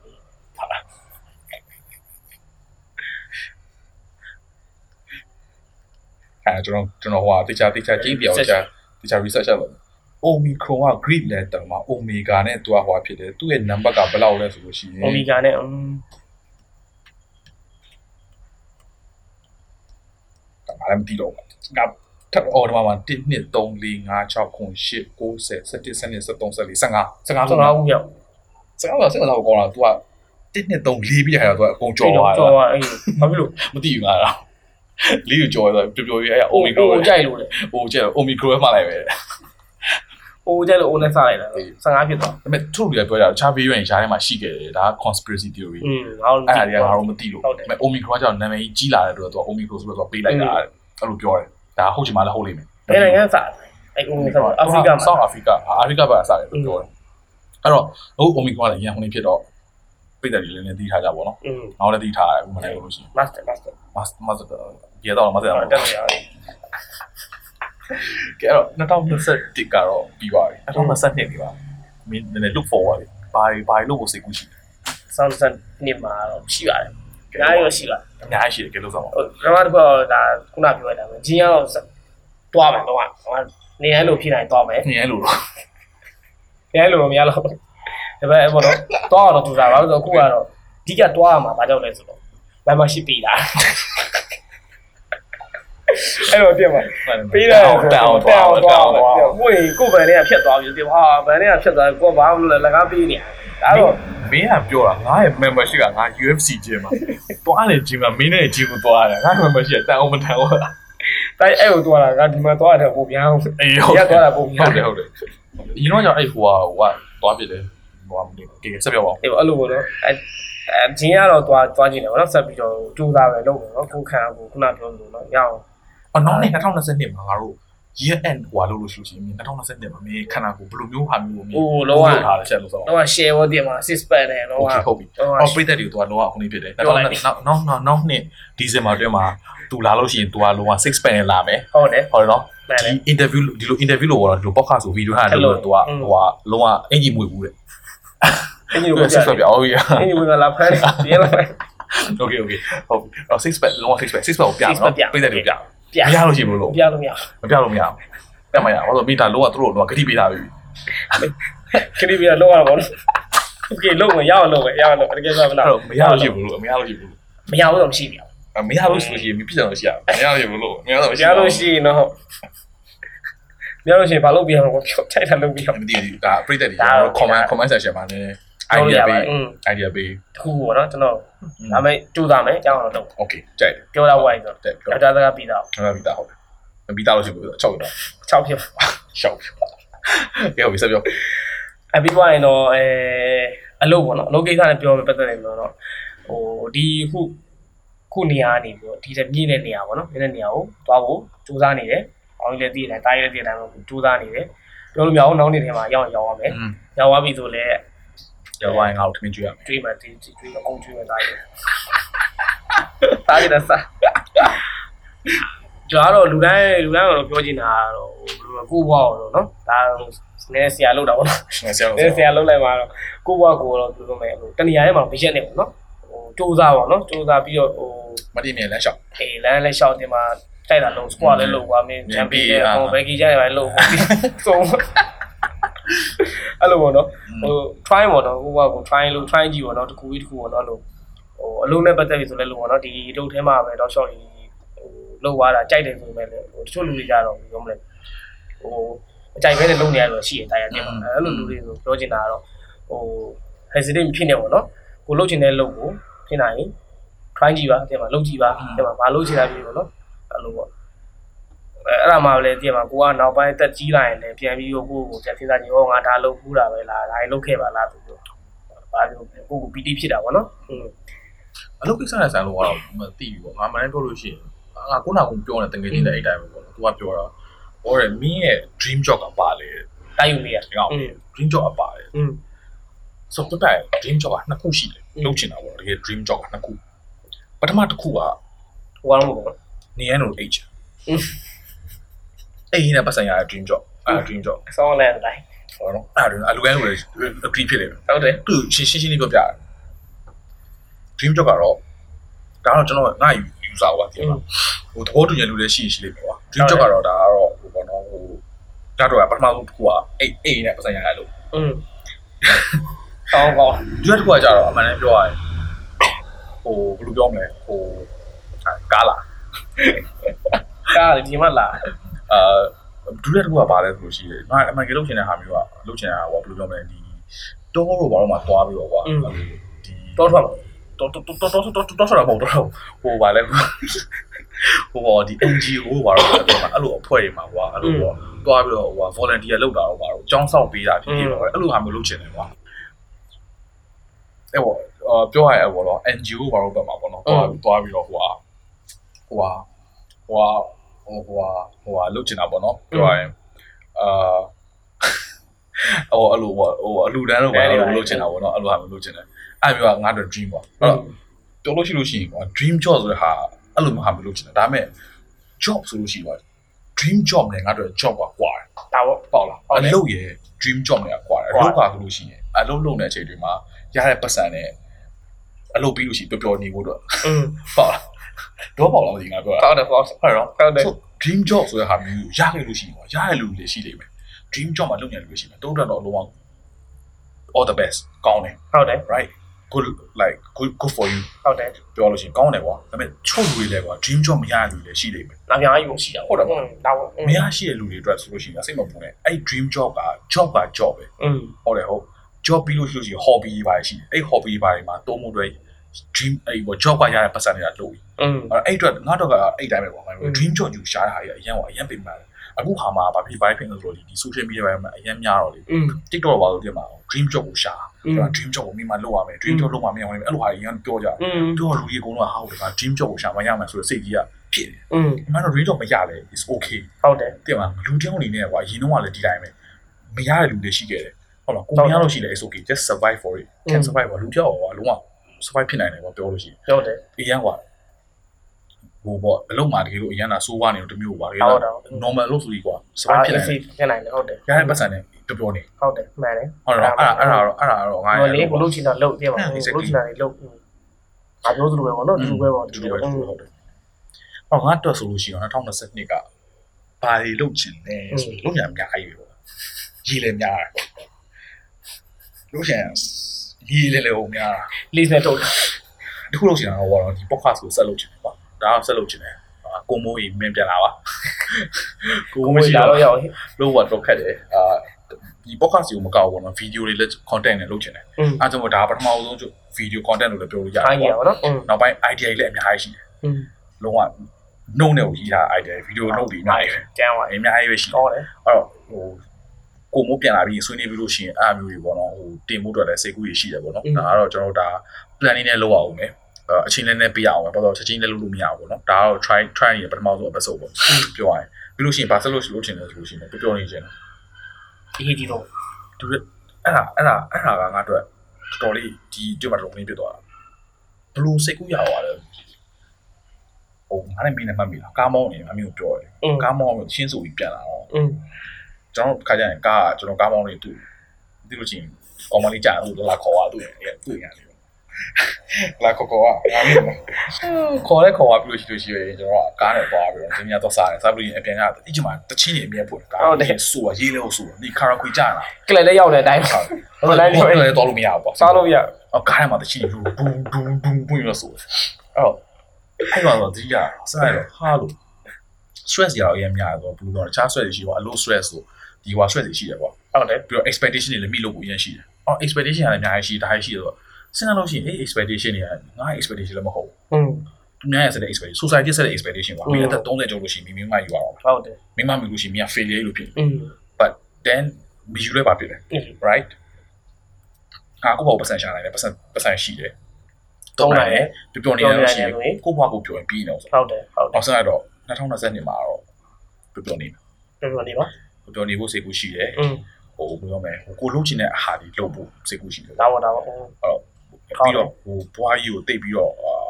အဲကျွန်တော်ကျွန်တော်ဟိုဟာတခြားတခြားကြည့်ပြအောင်တခြားတခြား research လုပ် Omicron က Greek letter မှာ Omega နဲ့သူကဟိုဖြစ်တယ်သူ့ရဲ့ number ကဘယ်လောက်လဲဆိုလို့ရှိရင် Omega နဲ့อืม ငါလည်း မသိတော့ဘူးငါ ထပ်အော်ဒီမှာမှာ1 2 3 4 5 6 9 10 9 10 11 12 13 14 15 15 ကျွန်တော်ဦးမြောက် 15ဆို15ဆိုကောင်းတာ तू က1 2 3 4ပြီးရတာ तू အကုန်ကြော်သွား ကျော် တာ သွားအေးဘာဖြစ်လို့ မသိဘူးငါလားလေးကိုကြော်သွားပျော်ပျော်ရေးအဲ့အိုမီခရို အိုကြိုက်လို့လေ အိုကျတော့အိုမီခရိုမှလိုက်ပဲဒါ အိုကြိုက်လို့အိုနဲ့စားလိုက်တာ15ဖြစ်သွား ပေမဲ့သူတို့တွေကပြောကြတာတခြား variant ရှားထဲမှာရှိခဲ့တယ်ဒါက conspiracy theory อืมငါတို့ အဲ့ဒါတွေကငါတို့မသိလို့ ဟုတ်တယ် ဒါပေမဲ့ omicron ကကြောင့်နာမည်ကြီးကြီးလာတဲ့အတွက်သူက omicron ဆိုတော့သူကပေးလိုက်တာ အဲ့လိုပြောတယ်ဒါဟုတ်ချင်မှလည်းဟုတ်လိမ့်မယ်ဘယ်နိုင်ငံစားအဲ့အိုနဲ့စားအာဖရိကမှာဆောက်အာဖရိကအာဖရိကဘက်အစားတယ်လို့ပြောတယ်အဲ့တော့ဟို omicron လည်းရန်ကုန်နေဖြစ်တော့ပြည်တယ်လည်းလည်းသိထားကြပါတော့อืมငါလည်းသိထားတယ်ဥပမာလို့ရှိရင် master master master master ပြေတော့ master ဟုတ်တယ်ရတယ်ကဲတော့2021ကတော့ပြီးသွားပြီ2022ပြီပါမင်းနည်းနည်း look forward လေဘာတွေဘာတွေလို့ကိုစိတ်ကူးရှိ sound sound နေမှာတော့ရှိပါတယ်။ အားရရှိပါအများကြီးရှိတယ်ကဲလို့ဆိုပါ။ဟိုကျွန်တော်တို့ကဒါခုနပြောရတာပဲ။ဂျင်းရတော့တွားမယ်တော့။ဟိုနေရလို့ဖြစ်နိုင်တွားမယ်ညံလို့တော့။နေရလို့မရလို့ဒါပေမဲ့ဘောတော့တွားတော့တူတာပါဆိုတော့အခုကတော့အဓိကတွားရမှာဘာကြောင့်လဲဆိုတော့ membership ပေးတာ။အဲ့တော့ပြမှာပေးတယ်တောင်းတောင်းတောင်းတောင်းဘွေကိုဗန်လေးကဖြတ်သွားပြီဒီဟာဗန်လေးကဖြတ်သွားကိုကဘာမှမလုပ်လဲလက်ကားပေးနေ။ ဒါတော့မင်းကပြောတာငါရဲ့ membership ကငါ UFC ကျင်းမှာတွားတယ်ကျင်းမှာမင်းနဲ့ကျင်းကိုတွားတယ်ငါ membership တန်အောင်မတန်ဘူးလားတိုင်းအဲ့ကိုတွားတာကဒီမှာတွားတယ်ပုံပြန်အောင်အေး။ဟုတ်ရသွားတာပုံပြန်ဟုတ်တယ်ဟုတ်တယ်ဒီတော့ကြောင့်အဲ့ဟိုဟာဟိုကတွားပြတယ်ဟိုကမသိဘူးကဲဆက်ပြောပါဦးအေးအဲ့လိုပေါ့နော်အဲအဲဂျင်းကတော့တွားတွားကြည့်တယ်ပေါ့နော်ဆက်ပြီးတော့ကြိုးစားပဲလုပ်မယ်နော်ကိုခံကိုခုနပြောလို့နော်ရအောင်အော်နောက်နေ့2022မှာငါတို့ year end ဟိုလာလို့ရှိလို့ရှိရင်2022မှာမင်းခန္ဓာကိုယ်ဘယ်လိုမျိုးဟာမျိုးကိုမင်းဟိုလောကထားတယ်ချက်လို့ဆိုတော့လောက share ဝတ်တယ်မှာ six pack တယ်လောကဟုတ်ပြီအော်ပရိသတ်တွေကို तू လောကခုနေဖြစ်တယ်နောက်နောက်နောက်နောက်နှစ်ဒီဇင်ဘာတွင်းမှာ तू လာလို့ရှိရင် तू လောက six pack လာမယ်ဟုတ်တယ်ဟုတ်တယ်နော်ဒီ interview ဒီလို interview လို့တော့ဒီလို podcast ဆိုဗီဒီယိုဟာလို့ तू ဟိုကလောကအင်ဂျီမွေဘူးတဲ့အင်ဂျီမွေဆက်ဆက်ပြအောင်ရအင်ဂျီမွေကလာဖမ်းတယ်ရလာဖမ်း okay okay ဟုတ်ပြီအော် six pack လောက six pack six pack ကိုပြတော့ပရိသတ်တွေကိုပြ ပြ မရလို့ရှိဘူးလို့ ပြလို့မရ မပြလို့မရဘူးပြမရဘာလို့မိတာလုံးဝသူတို့တော့ဂတိပေးတာပြီ ခရီးပြလောက်ရပါတော့โอเคလုံမရအောင်လုံပဲရအောင်လုံတကယ်ဆိုမ အဲ့ လား တော့မရလို့ရှိဘူးလို့မရလို့ရှိဘူးလို့ မရဘူးတော့မရှိဘူး မရလို့ဆိုလို့ရှိရင်ပြည့်စုံလို့ရှိရမရလို့ရှိဘူးလို့မရလို့ မရလို့ရှိရင်တော့မရလို့ရှိရင်ဘာလုပ်ပြရမလဲပြောထိုက်တာလုပ်ပြရ မသိဘူးဒါပြည့်တဲ့တွေ comment comment section မှာလည်း idea ပေး idea ပေးတခုပေါ့နော်ကျွန်တော်ဒါမဲ့ကြိုးစားမယ်ကြောင်းအောင်လုပ် okay ကြိုက်ပြောတော့ဝိုင်းဆိုတယ်ဒေါက်တာစကားပြီးတော့ဟုတ်ပြီတာဟုတ်တယ်ပြီးသားလို့ရှိဘူး6တော့6ဖြစ်ရှောက်ပြီကဲဟုတ်ပြီဆက်ပြောအပြီးသွားရင်တော့အဲအလုပ်ပေါ့နော်အလုပ်ကိစ္စနဲ့ပြောမယ်ပတ်သက်နေလို့တော့ဟိုဒီခုခုနေရာနေပြီးတော့ဒီတဲ့မြင့်တဲ့နေရာပေါ့နော်မြင့်တဲ့နေရာကိုသွားဖို့စူးစမ်းနေတယ်။အောင်လည်းသိတယ်တားရတဲ့တိုင်းမှာစူးစမ်းနေတယ်။ပြောလို့မရအောင်နောက်နေ့ထဲမှာရောက်ရောက်ရမယ်อืม။ရောက်သွားပြီဆိုလည်း ရောဝိုင်းငါ့ကိုထမင်းကျွေးရမယ်တွေးမှဒီတွေးအကုန်တွေးမှတားရတယ်။တားရတဲ့စားကျွန်တော်ကတော့လူတိုင်းလူတိုင်းကတော့ပြောချင်တာကတော့ဟိုဘယ်လိုကိုဘွားတော့နော်ဒါနည်းဆရာလောက်တာပေါ့နော်ငါဆရာ။နည်းဆရာလောက်လိုက်မှာတော့ကိုဘွားကိုတော့ပြောမယ်ဟိုတနေရာထဲမှာမရက်နေဘူးနော်ဟိုစူးစမ်းပါနော်စူးစမ်းပြီးတော့ဟိုမတိမြင်လမ်းလျှောက်အေးလမ်းလည်းရှောက်တင်မှာတိုက်တာလုံး squat လည်းလုပ်သွားမင်းချန်ပီယံဟိုဘယ်ကြီးကြရပါလို့ဆုံး အဲ့လိုပေါ့နော်ဟို try ပေါ့နော်ဟိုကကို try လို့ try ကြည့်ပေါ့နော်တကူကြီးတကူပေါ့နော်လို့ဟိုအလုံးနဲ့ပတ်သက်ပြီဆိုလဲလို့ပေါ့နော်ဒီလုပ်ထဲမှာပဲတော့ရှော့ကြီးဟိုလုပ်သွားတာကြိုက်တယ်ဆိုပေမဲ့လည်းဟိုတချို့လူတွေကြတော့ပြောမလဲဟိုအကြိုက်ပဲနဲ့လုပ်နေရတော့ရှိရတရားတင်ပါအဲ့လိုလူတွေဆိုပြောချင်တာကတော့ဟို hesitate ဖြစ်နေပေါ့နော်ကိုလုပ်ချင်တဲ့လုပ်ကိုဖြစ်နိုင် try ကြည့်ပါတဲ့မှာလုပ်ကြည့်ပါတဲ့မှာမလုပ်ချင်တာပြီပေါ့နော်အဲ့လိုပေါ့ အဲအဲ့ဒါမှလည်းတဲ့မှာကိုကနောက်ပိုင်းတက်ကြီးလာရင်လည်းပြန်ပြီးကိုကိုကိုပြန်စဉ်းစားကြည့်ဟောငါဒါလုပ်ဘူးတာပဲလားဒါလုပ်ခဲ့ပါလားသူတို့ဘာလို့ကိုကိုပီတိဖြစ်တာပေါ့နော်อืม အလုပ်ကိစ္စနဲ့ဆိုင်လို့ကတော့မသိဘူးပေါ့ငါမနိုင်ပြောလို့ရှိရင်ငါခုနကပြောနေတကယ်ကြီးတဲ့အဲ့တိုင်းပဲပေါ့သူကပြောတာဟောတယ်မင်းရဲ့ dream job ကပါလေ တိုက်ယူနေရ ဒီကောင် dream job ကပါလေ อืม ဆိုတော့တိုင် dream job ကနှစ်ခုရှိတယ်လုပ်ချင်တာပေါ့တကယ် dream job ကနှစ်ခုပထမတစ်ခုက ဟိုကတော့မဟုတ်ဘူး နေရလို့ age အဲ့ရင်းနဲ့ပတ်ဆိုင်ရတဲ့ dream job အဲ့ dream job ဆောင်းလဲတိုင်းဟောတော့အဲ့အလူကန်လိုလေ dream ဖြစ်နေတယ်ဟုတ်တယ်သူရှင်းရှင်းရှင်းလေးပြောပြတယ် dream job ကတော့ဒါတော့ကျွန်တော်ငါ user ပါပြောတာဟိုသဘောတူညီလူတွေရှိရှိလေးပြောပါ dream job ကတော့ဒါကတော့ဟိုဘောနော်ဟိုဒါတော့ပထမဆုံးတစ်ခုကအဲ့အဲ့ရင်းနဲ့ပတ်ဆိုင်ရတဲ့လို့อืมကောင်းကောင်းဒီတစ်ခုကကြတော့အမှန်တမ်းပြောရရင်ဟိုဘယ်လိုပြောမလဲဟိုကားလာကားလေဒီမှာလာ အာဒူရက်တစ်ခုကပါလဲဆိုလို့ရှိတယ်ငါအမှန်ကြီးလုပ်ချင်တဲ့ဟာမျိုးကလုပ်ချင်တာဟိုဘယ်လိုပြောမလဲဒီတောတော့ဘာလို့မှသွားပြီးတော့ကွာဒီတော့ထွက်ပါတော်တော်တော်တော်တော်တော်ဆိုတာမဟုတ်တော့ဟိုပါလဲဟိုဘောဒီ NGO ဘာလို့လဲတော့အဲ့လိုအဖွဲ့တွေမှာကွာအဲ့လိုပေါ့တွားပြီးတော့ဟို volunteer လုပ်တာတော့ဘာလို့ចောင်းဆောက်ပေးတာဖြစ်ဖြစ်တော့အဲ့လိုဟာမျိုးလုပ်ချင်တယ်ကွာအဲ့ဘောပြောရရင်ဘောတော့ NGO ဘာလို့ပဲမှာပေါ့နော်တွားပြီးတွားပြီးတော့ဟိုဟာဟိုဟာဟို ဟာဟိုဟာဟိုဟာလုပ်ချင်တာပေါ့နော်ပြောရရင်အာဟိုအဲ့လိုပေါ့ဟိုအလူတန်းတော့ဘာလို့လုပ်ချင်တာပေါ့နော်အဲ့လိုဟာမျိုးလုပ်ချင်တယ်အဲ့မျိုးကငါတို့ dream ပေါ့အဲ့တော့ပြောလို့ရှိလို့ရှိရင်ကွာ dream job ဆိုတဲ့ဟာအဲ့လိုမျိုးဟာမျိုးလုပ်ချင်တယ်ဒါပေမဲ့ job ဆိုလို့ရှိရင်ကွာ dream job နဲ့ငါတို့ job ကကွာတယ်ဒါပေါ့ပေါ့လားအလုပ်ရဲ့ dream job နဲ့ကွာတယ်အလုပ်ကဆိုလို့ရှိရင်အလုပ်လုပ်နေတဲ့အချိန်တွေမှာရတဲ့ပတ်စံနဲ့အလုပ်ပြီးလို့ရှိရင်ပျော်ပျော်နေဖို့တော့อืมပေါ့လား တော့ပေါ့လားဒီငါပြောတာဟုတ်တယ်ပေါ့ဟုတ်တော့ဟုတ်တယ်ဆို dream job ဆိုတဲ့ဟာမျိုးရခဲ့လို့ရှိရင်ကွာရတဲ့လူတွေရှိနေမယ် dream job မှာလုပ်နေလို့ရှိရင်တိုးတက်တော့အလုံးဝ all the best ကောင်းတယ်ဟုတ်တယ် right good like good good for you ဟုတ်တယ်ပြောလို့ရှိရင်ကောင်းတယ်ကွာဒါပေမဲ့ချုပ်လူတွေလည်းကွာ dream job မရတဲ့လူတွေရှိနေမယ်အများကြီးကိုရှိတာဟုတ်တယ်ပေါ့ဒါပေါ့မရရှိတဲ့လူတွေအတွက်ဆိုလို့ရှိရင်စိတ်မပူနဲ့အဲ့ dream job က job က job ပဲอืมဟုတ်တယ်ဟုတ် job ပြီးလို့ရှိလို့ရှိရင် hobby တွေပါရှိတယ်အဲ့ hobby တွေပါတွေမှာတုံးမှုတွေ dream အဲ့ပေါ့ job ကရတဲ့ပတ်စံတွေကလို့ပြီအဲ့အဲ့အတွက်ငါတော့ကအဲ့တိုင်းပဲပေါ့ငါ dream job ယူရှားတာတွေအရင်ကအရင်ပြင်ပါတယ်အခုဟာမှာဗာပြီ vibing ဆိုလို့ဒီ social media ပိုင်းမှာအရင်များတော့လေ TikTok ပါလို့ပြင်ပါအောင် dream job ကိုရှာအဲ့ dream job ကိုမိမလုပ်ရမယ် dream job လုပ်မှမရအောင်အဲ့လိုဟာအရင်ပြောကြပြောလူကြီးအကုန်လုံးကဟာဟုတ်တယ်ဗာ dream job ကိုရှာမှရမယ်ဆိုတော့စိတ်ကြီးကဖြစ်တယ်အင်းမင်းတို့ dream job မရလဲ is okay ဟုတ်တယ်တင်ပါလူတယောက်အနေနဲ့ကွာအရင်တော့ကလည်းဒီတိုင်းပဲမရတဲ့လူတွေရှိခဲ့တယ်ဟုတ်လားကိုမရလို့ရှိလဲ is okay just survive for it can survive ပါလူတယောက်ကွာလုံးဝ survive ဖြစ်နိုင်တယ်ပေါ့ပြောလို့ရှိရင်ဟုတ်တယ်အရင်ကွာဟိုပေါ့အလုံးမှာတကယ်လို့အရင်ကစိုးဝါနေတော့တမျိုးပါလေဟုတ်တယ် normal လို့ဆိုပြီးကွာအာ survive ဖြစ်နိုင် AC ဖြစ်နိုင်တယ်ဟုတ်တယ်ရတဲ့ပတ်စံနဲ့ပြောပြောနေဟုတ်တယ်မှန်တယ်ဟုတ်တော့အဲ့ဒါအဲ့ဒါတော့အဲ့ဒါတော့ငါဟိုလေဘလို့ချင်တာလုပ်ပြပါအဲ့ဒါဘ exactly လို့ချင်တာတွေလုပ်ငါပြောသလိုပဲပေါ့နော်ဒီလိုပဲပေါ့ဒီလိုပဲဟုတ်တယ်ဟောငါတော့ဆိုလို့ရှိရင်2022ကဘာတွေလုပ်ချင်လဲဆိုလုံးညာအများကြီးပဲပေါ့ရေးလည်းများတယ်လို့ရှိရင် ရေးလဲလဲဟုတ်များလေးနဲ့ထုတ်တာတခုလုပ်ချင်တာတော့ဟောတော့ဒီ podcast ကိုဆက်လုပ်ချင်တယ်ပေါ့ဒါဆက်လုပ်ချင်တယ်ကိုမိုးကြီးမင်းပြန်လာပါကိုမိုးကြီးလာတော့ရောက်လို့ဟာတော့ခက်တယ်အာဒီ podcast ကိုမကောက်ဘူးနော်ဗီဒီယိုတွေလက် content တွေလုပ်ချင်တယ်အဲကြောင့်ဒါပထမဆုံးကျဗီဒီယို content လို့လည်းပြောလို့ရတယ်ပေါ့နော်နောက်ပိုင်း idea တွေလည်းအများကြီးရှိတယ်လုံးဝ note နဲ့ကိုရေးထား idea ဗီဒီယို note တွေအများကြီးကျန်ပါအများကြီးပဲရှိတယ်အဲ့တော့ဟို ကိုမိုးပြန်လာပြီးဆွေးနွေးပြီးလို့ရှိရင်အားမျိုးတွေပေါ့နော်ဟိုတင်မှုအတွက်လည်းစိတ်ကူးရရှိတယ်ပေါ့နော်ဒါကတော့ကျွန်တော်တို့ဒါ plan လေးနဲ့လုပ်အောင်မယ်အချိန်လေးနဲ့ပြရအောင်ပဲဘာလို့ချက်ချင်းလည်းလုပ်လို့မရဘူးပေါ့နော်ဒါကတော့ try try နေပထမဆုံး episode ပေါ့ပြောရရင်ပြီးလို့ရှိရင်ဘာဆက်လို့လုပ်ချင်လဲဆိုလို့ရှိရင်ပြောပြောနေချင်တယ်ဒီဒီတော့သူအဲ့ဒါအဲ့ဒါအဲ့ဒါကငါတို့တော်တော်လေးဒီဒီမှာတော်တော်လေးပြသွားတာဘလို့စိတ်ကူးရသွားတယ်ဟိုငါနဲ့မင်းနဲ့မှတ်မိလားကားမောင်းနေအမျိုးပြောတယ်ကားမောင်းရှင်းဆိုပြီးပြန်လာတော့ ကျွန်တော်ခါကြရင်ကားကျွန်တော်ကားမောင်းနေသူဒီလိုချင်းကောင်မလေးကြာသူလာခေါ်ရသူရဲ့သူ့ရတယ်လာခေါ်ခေါ်ကငါမင်းခေါ်လဲခေါ်ရပြီးလို့ရှိလို့ရှိရင်ကျွန်တော်ကကားနဲ့သွားပြီးတော့ဒီညတော့စားတယ်စားပြီးရင်အပြင်ကဒီချိန်မှာတချင်းနေအမြဲပို့ကားဆိုရရေးလဲဆိုဒီကာရာခွေကြာလာကလေးလေးရောက်တဲ့အတိုင်းဟုတ်ဟုတ်လားတယ်လည်းတော်လို့မရဘူးပေါ့စားလို့ရအော်ကားထဲမှာတချီဘူးဘူးဘူးဘူးဘူးလို့ဆိုအဲ့တော့အဲ့တော့ဒီကစားရတော့ဟာလို့ stress ရအောင်အရင်များတော့ဘူးတော့တခြား stress တွေရှိပေါ့အလို stress ဆိုဒီဟွာ stress တွေရှိတယ်ပေါ့အဲ့တော့ပြီးတော့ expectation တွေလည်းမိလို့ကိုအရင်ရှိတယ်အော် expectation ကလည်းအများကြီးရှိဒါရှိတော့စဉ်းစားလို့ရှိရင်အေး expectation တွေကငါ expectation လည်းမဟုတ်ဘူးသူများရဲ့ဆက်တဲ့ expectation society ဆက်တဲ့ expectation ပါမိအသက်30ကျော်လို့ရှိရင်မိမမယူရအောင်ဟုတ်တယ်မိမမယူလို့ရှိရင်မိက failure လို့ဖြစ်တယ် but then မယူလဲပါဖြစ်တယ် right အာကိုဘောပတ်စံရှာနိုင်တယ်ပတ်စံပတ်စံရှိတယ်တော့နိုင်တယ်ပျော်ပျော်နေရလို့ရှိရင်ကိုဘွားကိုပျော်ရင်ပြီးနေအောင်ဟုတ်တယ်ဟုတ်တယ်အောင်စားတော့ 2020မှာတော့ပျော်ပျော်နေ ပြန်ပြန်နေပါ ပျော်ပျော်နေဖို့စိတ်ကူးရှိတယ် อืม ဟိုဘယ်လိုမလဲဟိုကိုလုံးချင်တဲ့အာဟာတွေလုပ်ဖို့စိတ်ကူးရှိတယ် ဒါပေါ့ဒါပေါ့ ပြီးတော့ဟိုဘွားကြီးကိုတိတ်ပြီးတော့အာ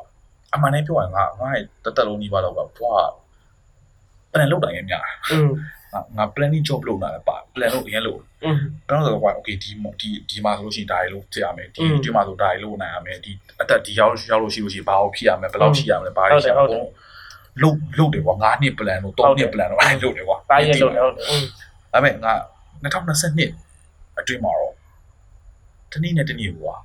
အမှန်တည်းပြောရင်ငါငါရဲ့တသက်လုံးကြီးပါတော့ကဘွား plan လုပ်တာရင်များ อืม ငါငါ planning job လုပ်လာတယ်ပါ plan လုပ်အရင်လုပ် อืม plan လုပ်တော့ကွာ okay ဒီဒီဒီမှာဆိုလို့ရှိရင်ဒါတွေလုပ်ဖြစ်ရမယ်ဒီ อืม ဒီမှာဆိုဒါတွေလုပ်နိုင်ရမယ်ဒီအသက်ဒီရောက်ရောက်လို့ရှိလို့ရှိရင်ဘာလို့ဖြစ်ရမယ်ဘယ်လောက်ဖြစ်ရမလဲဘာတွေဖြစ်ရမ ဟုတ်တယ် လဲ လုတ်လုတ်တယ်ကွာ9နှစ် plan လို့3နှစ် plan လို့အဲ့လုတ်တယ်ကွာတားရလုတ်တယ်ဟုတ်ဒါပေမဲ့ငါ2022အတွင်းမှာတော့တနည်းနဲ့တနည်းကွာ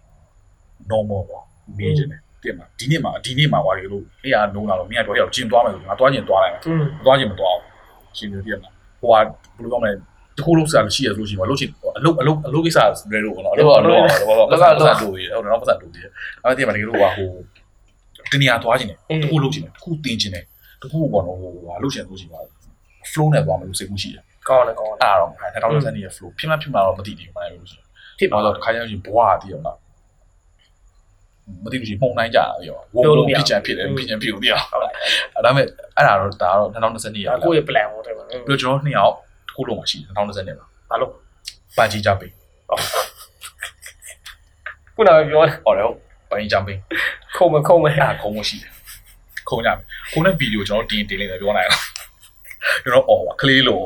normal ကွာ major နဲ့တင်မှာဒီနေ့မှာဒီနေ့မှာကွာလေလို့အေးအားလုံးလာတော့မင်းကတော့ရောက်ကျင်သွားမယ်ဆိုငါသွားကျင်သွားလိုက်မယ်သွားကျင်မသွားဘူးရှင်ပြည့်မှာဟိုကဘယ်လိုပြောမလဲတခုလုံးစာလို့ရှိရလို့ရှိမှာလို့ရှိအလုတ်အလုတ်အလုတ်ကိစ္စတွေလို့ပေါ့နော်အလုတ်အလုတ်တော့တော့ပတ်စံတော့တူရဟုတ်တော့ပတ်စံတူရအဲ့ဒီမှာတကယ်လို့ကဟိုတနေရာသွားခြင်းတယ်တခုလုံးခြင်းတယ်တခုတင်းခြင်းတယ် တခုပေါ့နော်ဟိုဟာလုပ်ခြင်းလို့ရှိမှာ flow နဲ့သွားမယ်လို့စိတ်ကူးရှိတယ်ကောင်းတယ်ကောင်းတယ်အဲ့တော့2020ရဲ့ flow ဖြစ်မှဖြစ်မှာတော့မသိဘူးမှလည်းလို့ရှိရင်ဖြစ်ပါဘာတော့လို့တခါကျရင်ဘွားတည်အောင်လားမသိဘူးရှင်မှုန်နိုင်ကြတာပြောဝုန်းဝုန်းဖြစ်ချင်ဖြစ်တယ်ဖြစ်ချင်ဖြစ်လို့ပြောဟုတ်တယ်အဲ့ဒါမဲ့အဲ့ဒါတော့ဒါတော့2020ရဲ့ကိုယ့်ရဲ့ plan ဟိုတယ်မှာပြီးတော့ကျွန်တော်နှစ်ယောက်တစ်ခုလုံးမှာရှိတယ်2020နဲ့မှာဘာလို့ပန်ဂျီဂျာပင်းခုနကပြောတယ်ဟုတ်တယ်ဟုတ်ပန်ဂျီဂျာပင်းခုံမခုံမအဲ့ဒါခုံမရှိတယ် ခုံရမယ်ခုံတဲ့ဗီဒီယိုကျွန်တော်တင်တင်လိုက်တယ်ပြောနိုင်အောင်ကျွန်တော်အော်ပါကလေးလို့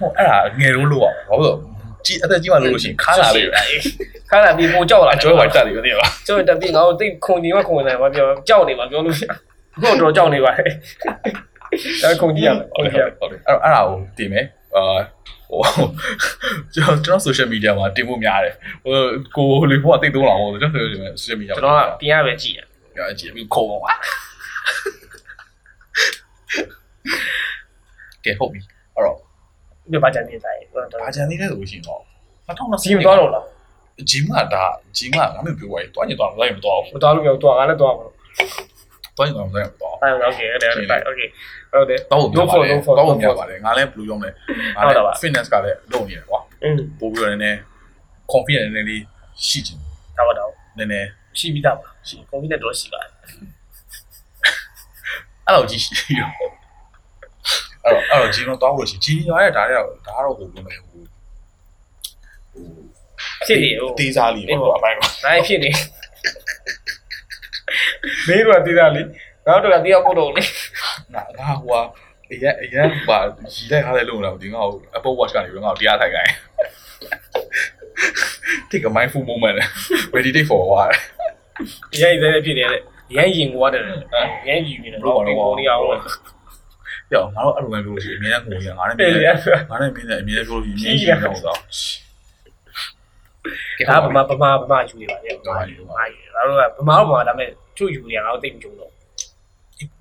ဟိုအဲ့ဒါငယ်တော့လို့ပါဘာလို့ကြည့်အသက်ကြီးမှလို့လို့ရှိရင်ခါလာလေးပဲခါလာပြီးပိုကြောက်လာအကျွဲဝိုက်တက်တယ်ပြောတယ်ပါကျော်တက်ပြီးငါတို့တိတ်ခုံနေမှခုံနေမှာပြောကြောက်နေမှာပြောလို့ရှိခုတော့ကြောက်နေပါလေဒါခုံကြည့်ရမယ်ဟုတ်ဟုတ်တယ်ကဲ့ဟုတ်တယ်အဲ့အဲ့ဒါကိုတင်မယ်အာဟိုကျွန်တော်ကျွန်တော် social media မှာတင်ဖို့များတယ်ဟိုကိုလေဘုရားတိတ်သုံးလာဟုတ်ကျွန်တော် social media ကျွန်တော်ကပြင်ရပဲကြည့်ရ 表姐没口红啊。给后面，好了。你把奖金在，把奖金在微信哦。那通常是。你多少了？ဂျင်းကဒါဂျင်းကငါမျိုးပြောရရင်တွားညင်တွားမလို့မတွားဘူးမတွားလို့မရဘူးတွားငါလည်းတွားမှာတွားညင်တွားမလို့မတွားဘူးဟုတ်ကဲ့ဟုတ်ကဲ့ဟုတ်ကဲ့ဟုတ်တယ်တော့တော့တော့တော့ပြောပါတယ်ငါလည်းဘလူးရောင်းတယ်ငါလည်း fitness ကလည်းလုပ်နေတယ်ကွာပို့ပြီးတော့နည်းနည်း confidence နည်းနည်းလေးရှိချင်တယ်ဟုတ်ပါတော့နည်းနည်း ရှိပြီးသားပါရှိကွန်ပျူတာတော့ရှိပါတယ်အဲ့လိုကြီးရှိရောအဲ့တော့အဲ့တော့ဂျင်းတော့တောင်းလို့ရှိဂျင်းရတဲ့ဒါလည်းဒါကတော့ဟိုပြောမယ်ဟိုဟိုဖြစ်နေဟိုတေးစားလေးပေါ့အပိုင်းကဒါဖြစ်နေမင်းတို့ကတည်တာလေငါတို့ကတရားပို့တော့လေငါငါဟိုဟာအရင်အရင်ပါရီလိုက်ထားတဲ့လုံလာဒီငါ့ကို Apple Watch ကနေငါ့ကိုတရားထိုင်ခိုင်း Take a mindful moment meditate for a while ရိုက်သေးဖြစ်နေတဲ့ရိုက်ရင်ကွာတယ်ရိုက်ယူနေတယ်တော့ဘယ်လိုနေအောင်ပြောငါတို့အဲ့လိုမျိုးပြောလို့ရှိရင်အမြဲတမ်းငိုရငါနဲ့တယ်မြင်ရငါနဲ့မြင်တယ်အမြဲတမ်းပြောလို့ရှိရင်မြင်ရင်တော့တော့ဒါဗမာဗမာဗမာယူနေပါလေဗမာယူဗမာယူငါတို့ကဗမာတော့ဗမာဒါပေမဲ့သူ့ယူနေငါတို့တိတ်မကြုံတော့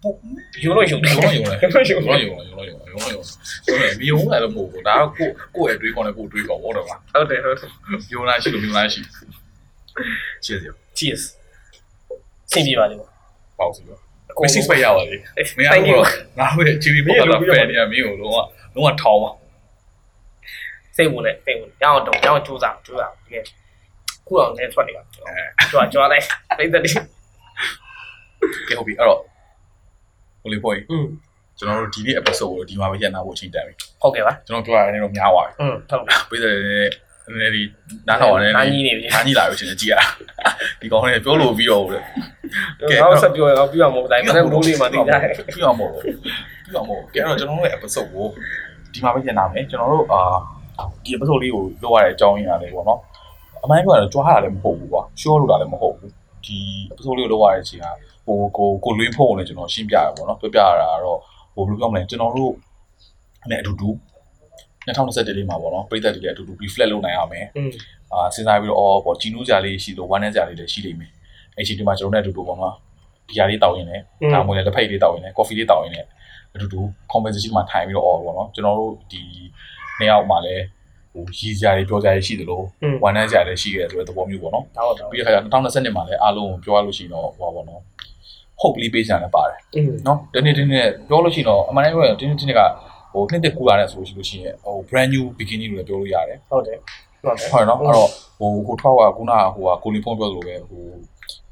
ပုတ်ယူလို့ယူတယ်ရုံးရုံးလဲယူရုံးလို့ယူရုံးရုံးရုံးရုံးရုံးရုံးရုံးမယုံလည်းမဟုတ်ဘူးဒါကကိုကိုရဲ့အတွေးခေါ်နဲ့ကိုတွေးခေါ်ဟုတ်တယ်ကွာဟုတ်တယ်ဟုတ်တယ်ယုံလားရှိလို့ယုံလားရှိချစ် စရာ cheers ဆင်ပြေပါလိမ့်မယ် ပေါ့စီတော့မစစ်ပဲရပါလေမင်း Thank you ကတော့ငါ့ရဲ့ TV ပေါ်ကဖန်နေရမင်းကိုလုံးဝလုံးဝထောင်းပါ စိတ်ဝင်နဲ့စိတ်ဝင်ရအောင်တော့ရအောင်ကြိုးစားကြိုးစားတကယ်ခုအောင်နဲ့ထွက်နေပါကြွားကြွားလိုက်ပိတ်တယ် ကဲဟုတ်ပြီအဲ့တော့ဟိုလေးပေါ့ อืม ကျွန်တော်တို့ဒီနေ့ episode ကိုဒီမှာပဲညနာဖို့အချိန်တန်ပြီ ဟုတ်ကဲ့ပါ ကျွန်တော်ပြောရတဲ့တော့များသွားပြီ อืมဟုတ် ပြည်တယ်န ည်းနည်းဒီနားထောင်ရတယ်နားကြီးနေပြီနားကြီးလာပြီချင်းကြည့်ရဒီကောင်လေးပြောလို့ပြီးတော့လေငါတို့ဆက်ပြောရအောင်ပြအောင်မဟုတ်တိုင်းမနေ့မိုးလေးမှာတင်ကြတယ်ပြီးအောင်မို့ပြီးအောင်မို့ကဲတော့ကျွန်တော်တို့ရဲ့ episode ကိုဒီမှာပဲညနာမယ်ကျွန်တော်တို့အာဒီ episode လေးကိုလုပ်ရတဲ့အကြောင်းရင်းရတယ်ပေါ့နော်အမှန်ပြောရတော့ကြွားတာလည်းမဟုတ်ဘူးကွာ show လုပ်တာလည်းမဟုတ်ဘူးဒီ episode လေးကိုလုပ်ရတဲ့အချိန်ကဟိုကိုကိုလွင်းဖို့ကိုလည်းကျွန်တော်ရှင်းပြရပါတော့ပြောပြရတာကတော့ဟိုဘယ်လိုပြောမလဲကျွန်တော်တို့နဲ့အတူတူ 2021လေးမှာပေါ့နော်ပြည်သက်တွေလည်းအတူတူ reflect လုပ်နိုင်ရမယ်။အာစဉ်းစားပြီးတော့အော်ပေါ့ជីနူးကြလေးရှိလို့ဝမ်းနည်းကြလေးလည်းရှိနေမယ်။အဲ့ချိန်ဒီမှာကျွန်တော်တို့အတူတူပေါ့နော်။ဒီယာလေးတောက်ရင်လည်းဒါမှမဟုတ်လည်းတစ်ဖက်လေးတောက်ရင်လည်း coffee လေးတောက်ရင်လည်းအတူတူ conversation မှာထိုင်ပြီးတော့အော်ပေါ့နော်။ကျွန်တော်တို့ဒီနေ့ရောက်မှာလည်းဟိုရည်ကြတွေပြောကြရရှိသလိုဝမ်းနည်းကြလည်းရှိခဲ့တယ်ဆိုတဲ့သဘောမျိုးပေါ့နော်။ပြီးတော့ခါကျ2020မှာလည်းအားလုံးကိုပြောရလို့ရှိရင်တော့ဟောပေါ့နော်။ hope လေးပေးချင်တယ်ပါတယ်။နော်။ဒီနေ့ဒီနေ့ပြောလို့ရှိရင်တော့အမှန်တကယ်ပြောရင်ဒီနေ့ဒီနေ့က ဟိုနှစ်သက်ကူလာတဲ့ဆိုလို့ရှိရင်ဟို brand new beginning လို့လည်းပြောလို့ရတယ်ဟုတ်တယ်ဟုတ်တယ်ဟုတ်နော်အဲ့တော့ဟိုကိုထွားကခုနကဟိုကကိုလီဖုန်းပြောသလိုပဲဟို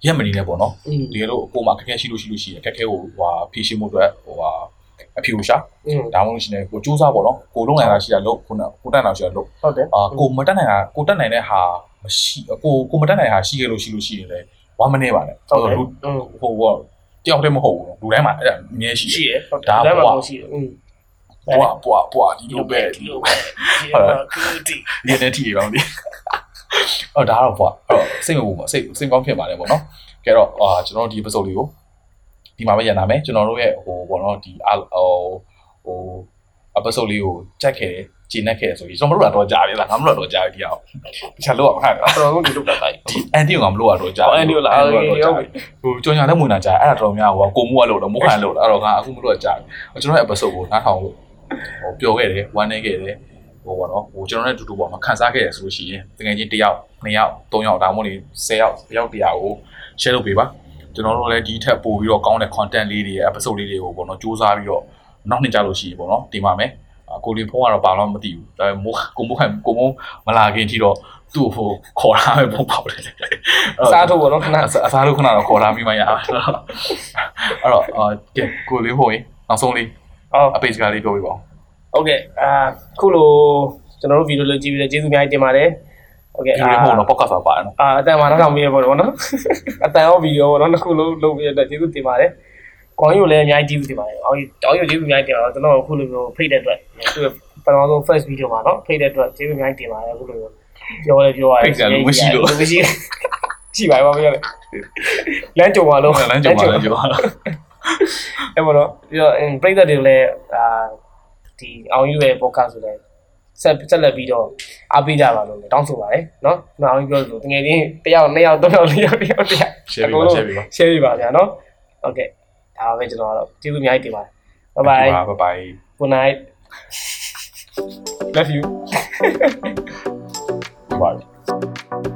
ရက်မနေနဲ့ပေါ့နော်တကယ်လို့အပေါ်မှာခက်ခဲရှိလို့ရှိလို့ရှိရင်ခက်ခဲကိုဟိုဟာဖြေရှင်းမှုအတွက်ဟိုဟာအဖြူရှာဒါမှမဟုတ်ရှင်လည်းကိုစူးစမ်းပေါ့နော်ကိုလုံးနိုင်တာရှိတာလို့ခုနကိုတက်နိုင်တာရှိတာလို့ဟုတ်တယ်အာကိုမတက်နိုင်တာကိုတက်နိုင်တဲ့ဟာမရှိကိုကိုမတက်နိုင်တာရှိခဲ့လို့ရှိလို့ရှိရင်လည်းဝမ်းမနေပါနဲ့ဟုတ်တယ်ဟိုဟိုတယောက်တည်းမဟုတ်ဘူးလူတိုင်းမှာအဲ့ဒါအမြဲရှိရှိတယ်ဒါပေါ့ရှိတယ် ပွားပွားပွားဒီလိုပဲဒီလိုပဲဟုတ်တယ်ကူတီဒီနေ့ထိရောင်းဒီအော်ဒါတော့ပွားအဲ့တော့စိတ်မပူပါစိတ်စိတ်ကောင်းဖြစ်ပါတယ်ပေါ့နော်ကဲတော့အာကျွန်တော်တို့ဒီ episode လေးကိုဒီမှာပဲရန်နာမယ်ကျွန်တော်တို့ရဲ့ဟိုပေါ့နော်ဒီအာဟိုဟို episode လေးကိုကြိုက်ခဲ့တယ်ဂျင်းနဲ့ခဲ့တယ်ဆိုပြီးကျွန်တော်မလို့တော့ကြားပြီလားငါမလို့တော့ကြားပြီဒီအောင်တခြားလို့အောင်ဟာတော်တော်ကိုဒီလိုပတ်တိုင်းအန်တီကငါမလို့တော့ကြားဟော Andy ကိုလားအဲ့တော့ဟုတ်ပြီကြားပြီဟိုကြောင်ညာနဲ့မွေနာကြားအဲ့ဒါတော်များဟိုကိုမိုးကလို့တော့မိုးခံလို့အဲ့တော့ငါအခုမလို့ကြားပြီကျွန်တော်ရဲ့ episode ကိုနားထောင်လို့ ဟိုပျော်ခဲ့တယ်ဝမ်းနေခဲ့တယ်ဟိုပေါ့နော်ဟိုကျွန်တော်နဲ့အတူတူပေါ့နော်ခန်းစားခဲ့ရဆိုလို့ရှိရင်တကယ်ချင်း1ယောက်2ယောက်3ယောက်ဒါမှမဟုတ်လေ10ယောက်10ယောက်100ကို share လုပ်ပေးပါကျွန်တော်တို့လည်းဒီထက်ပိုပြီးတော့ကောင်းတဲ့ content လေးတွေ episode လေးတွေကိုပေါ့နော်စူးစမ်းပြီးတော့နောက်နှစ်ကြလို့ရှိရင်ပေါ့နော်တင်ပါမယ်အာကိုလီဖုန်းကတော့ဘာလို့မသိဘူးဒါပေမဲ့မိုးကိုမိုးခံကိုမိုးမလာခင်ထိတော့သူ့ဟိုခေါ်ထားမယ်ပုံပေါက်တယ်စားထုတ်ပေါ့နော်ခဏအစားအစားလို့ခဏတော့ခေါ်ထားပြီးမှရအောင်အဲ့တော့အာကဲကိုလေးဟိုရင်နောက်ဆုံးလေးဟုတ် အပိတ်စကားလေးပြောပြပါဦးဟုတ်ကဲ့အာခုလိုကျွန်တော်တို့ဗီဒီယိုလေးကြည့်ပြီးတော့ကျေးဇူးအများကြီးတင်ပါတယ်ဟုတ်ကဲ့ဒီလေးဟိုတော့ podcast ပါပါတယ်နော်အာအတန်မှာတော့ဆောင်ပြီးရပေါ့နော်အတန်ရောဗီဒီယိုပေါ့နော်တစ်ခုလုံးလုပ်ပြီးတော့ကျေးဇူးတင်ပါတယ်ကောင်းယူလည်းအများကြီးကျေးဇူးတင်ပါတယ်အော်တောင်းယူကျေးဇူးအများကြီးတင်ပါတော့ကျွန်တော်အခုလိုမျိုးဖိတ်တဲ့အတွက်သူပထမဆုံး first video မှာနော်ဖိတ်တဲ့အတွက်ကျေးဇူးအများကြီးတင်ပါတယ်အခုလိုမျိုးပြောလဲပြောရတယ်မရှိရှိပါပါမပြောလေလမ်းကြုံပါလို့လမ်းကြုံပါလမ်းကြုံပါ အဲ့မလို့ပြီးတော့ပြိတ္တတွေလည်းအာဒီအောင်ယူရဲ့ podcast ဆိုတဲ့ဆက်ဆက်လက်ပြီးတော့အားပေးကြပါလို့တောင်းဆိုပါတယ်နော်။နောက်အောင်ပြောလို့တကယ်ချင်းတယောက်နှစ်ယောက်သုံးယောက်လေးယောက်တယောက်တယောက် share ပေးပါ share ပေးပါ share ပေးပါဗျာနော်။ Okay ဒါပဲကျွန်တော်ကတော့ကျေးဇူးအများကြီးတင်ပါတယ်။ Bye bye bye bye good night love you bye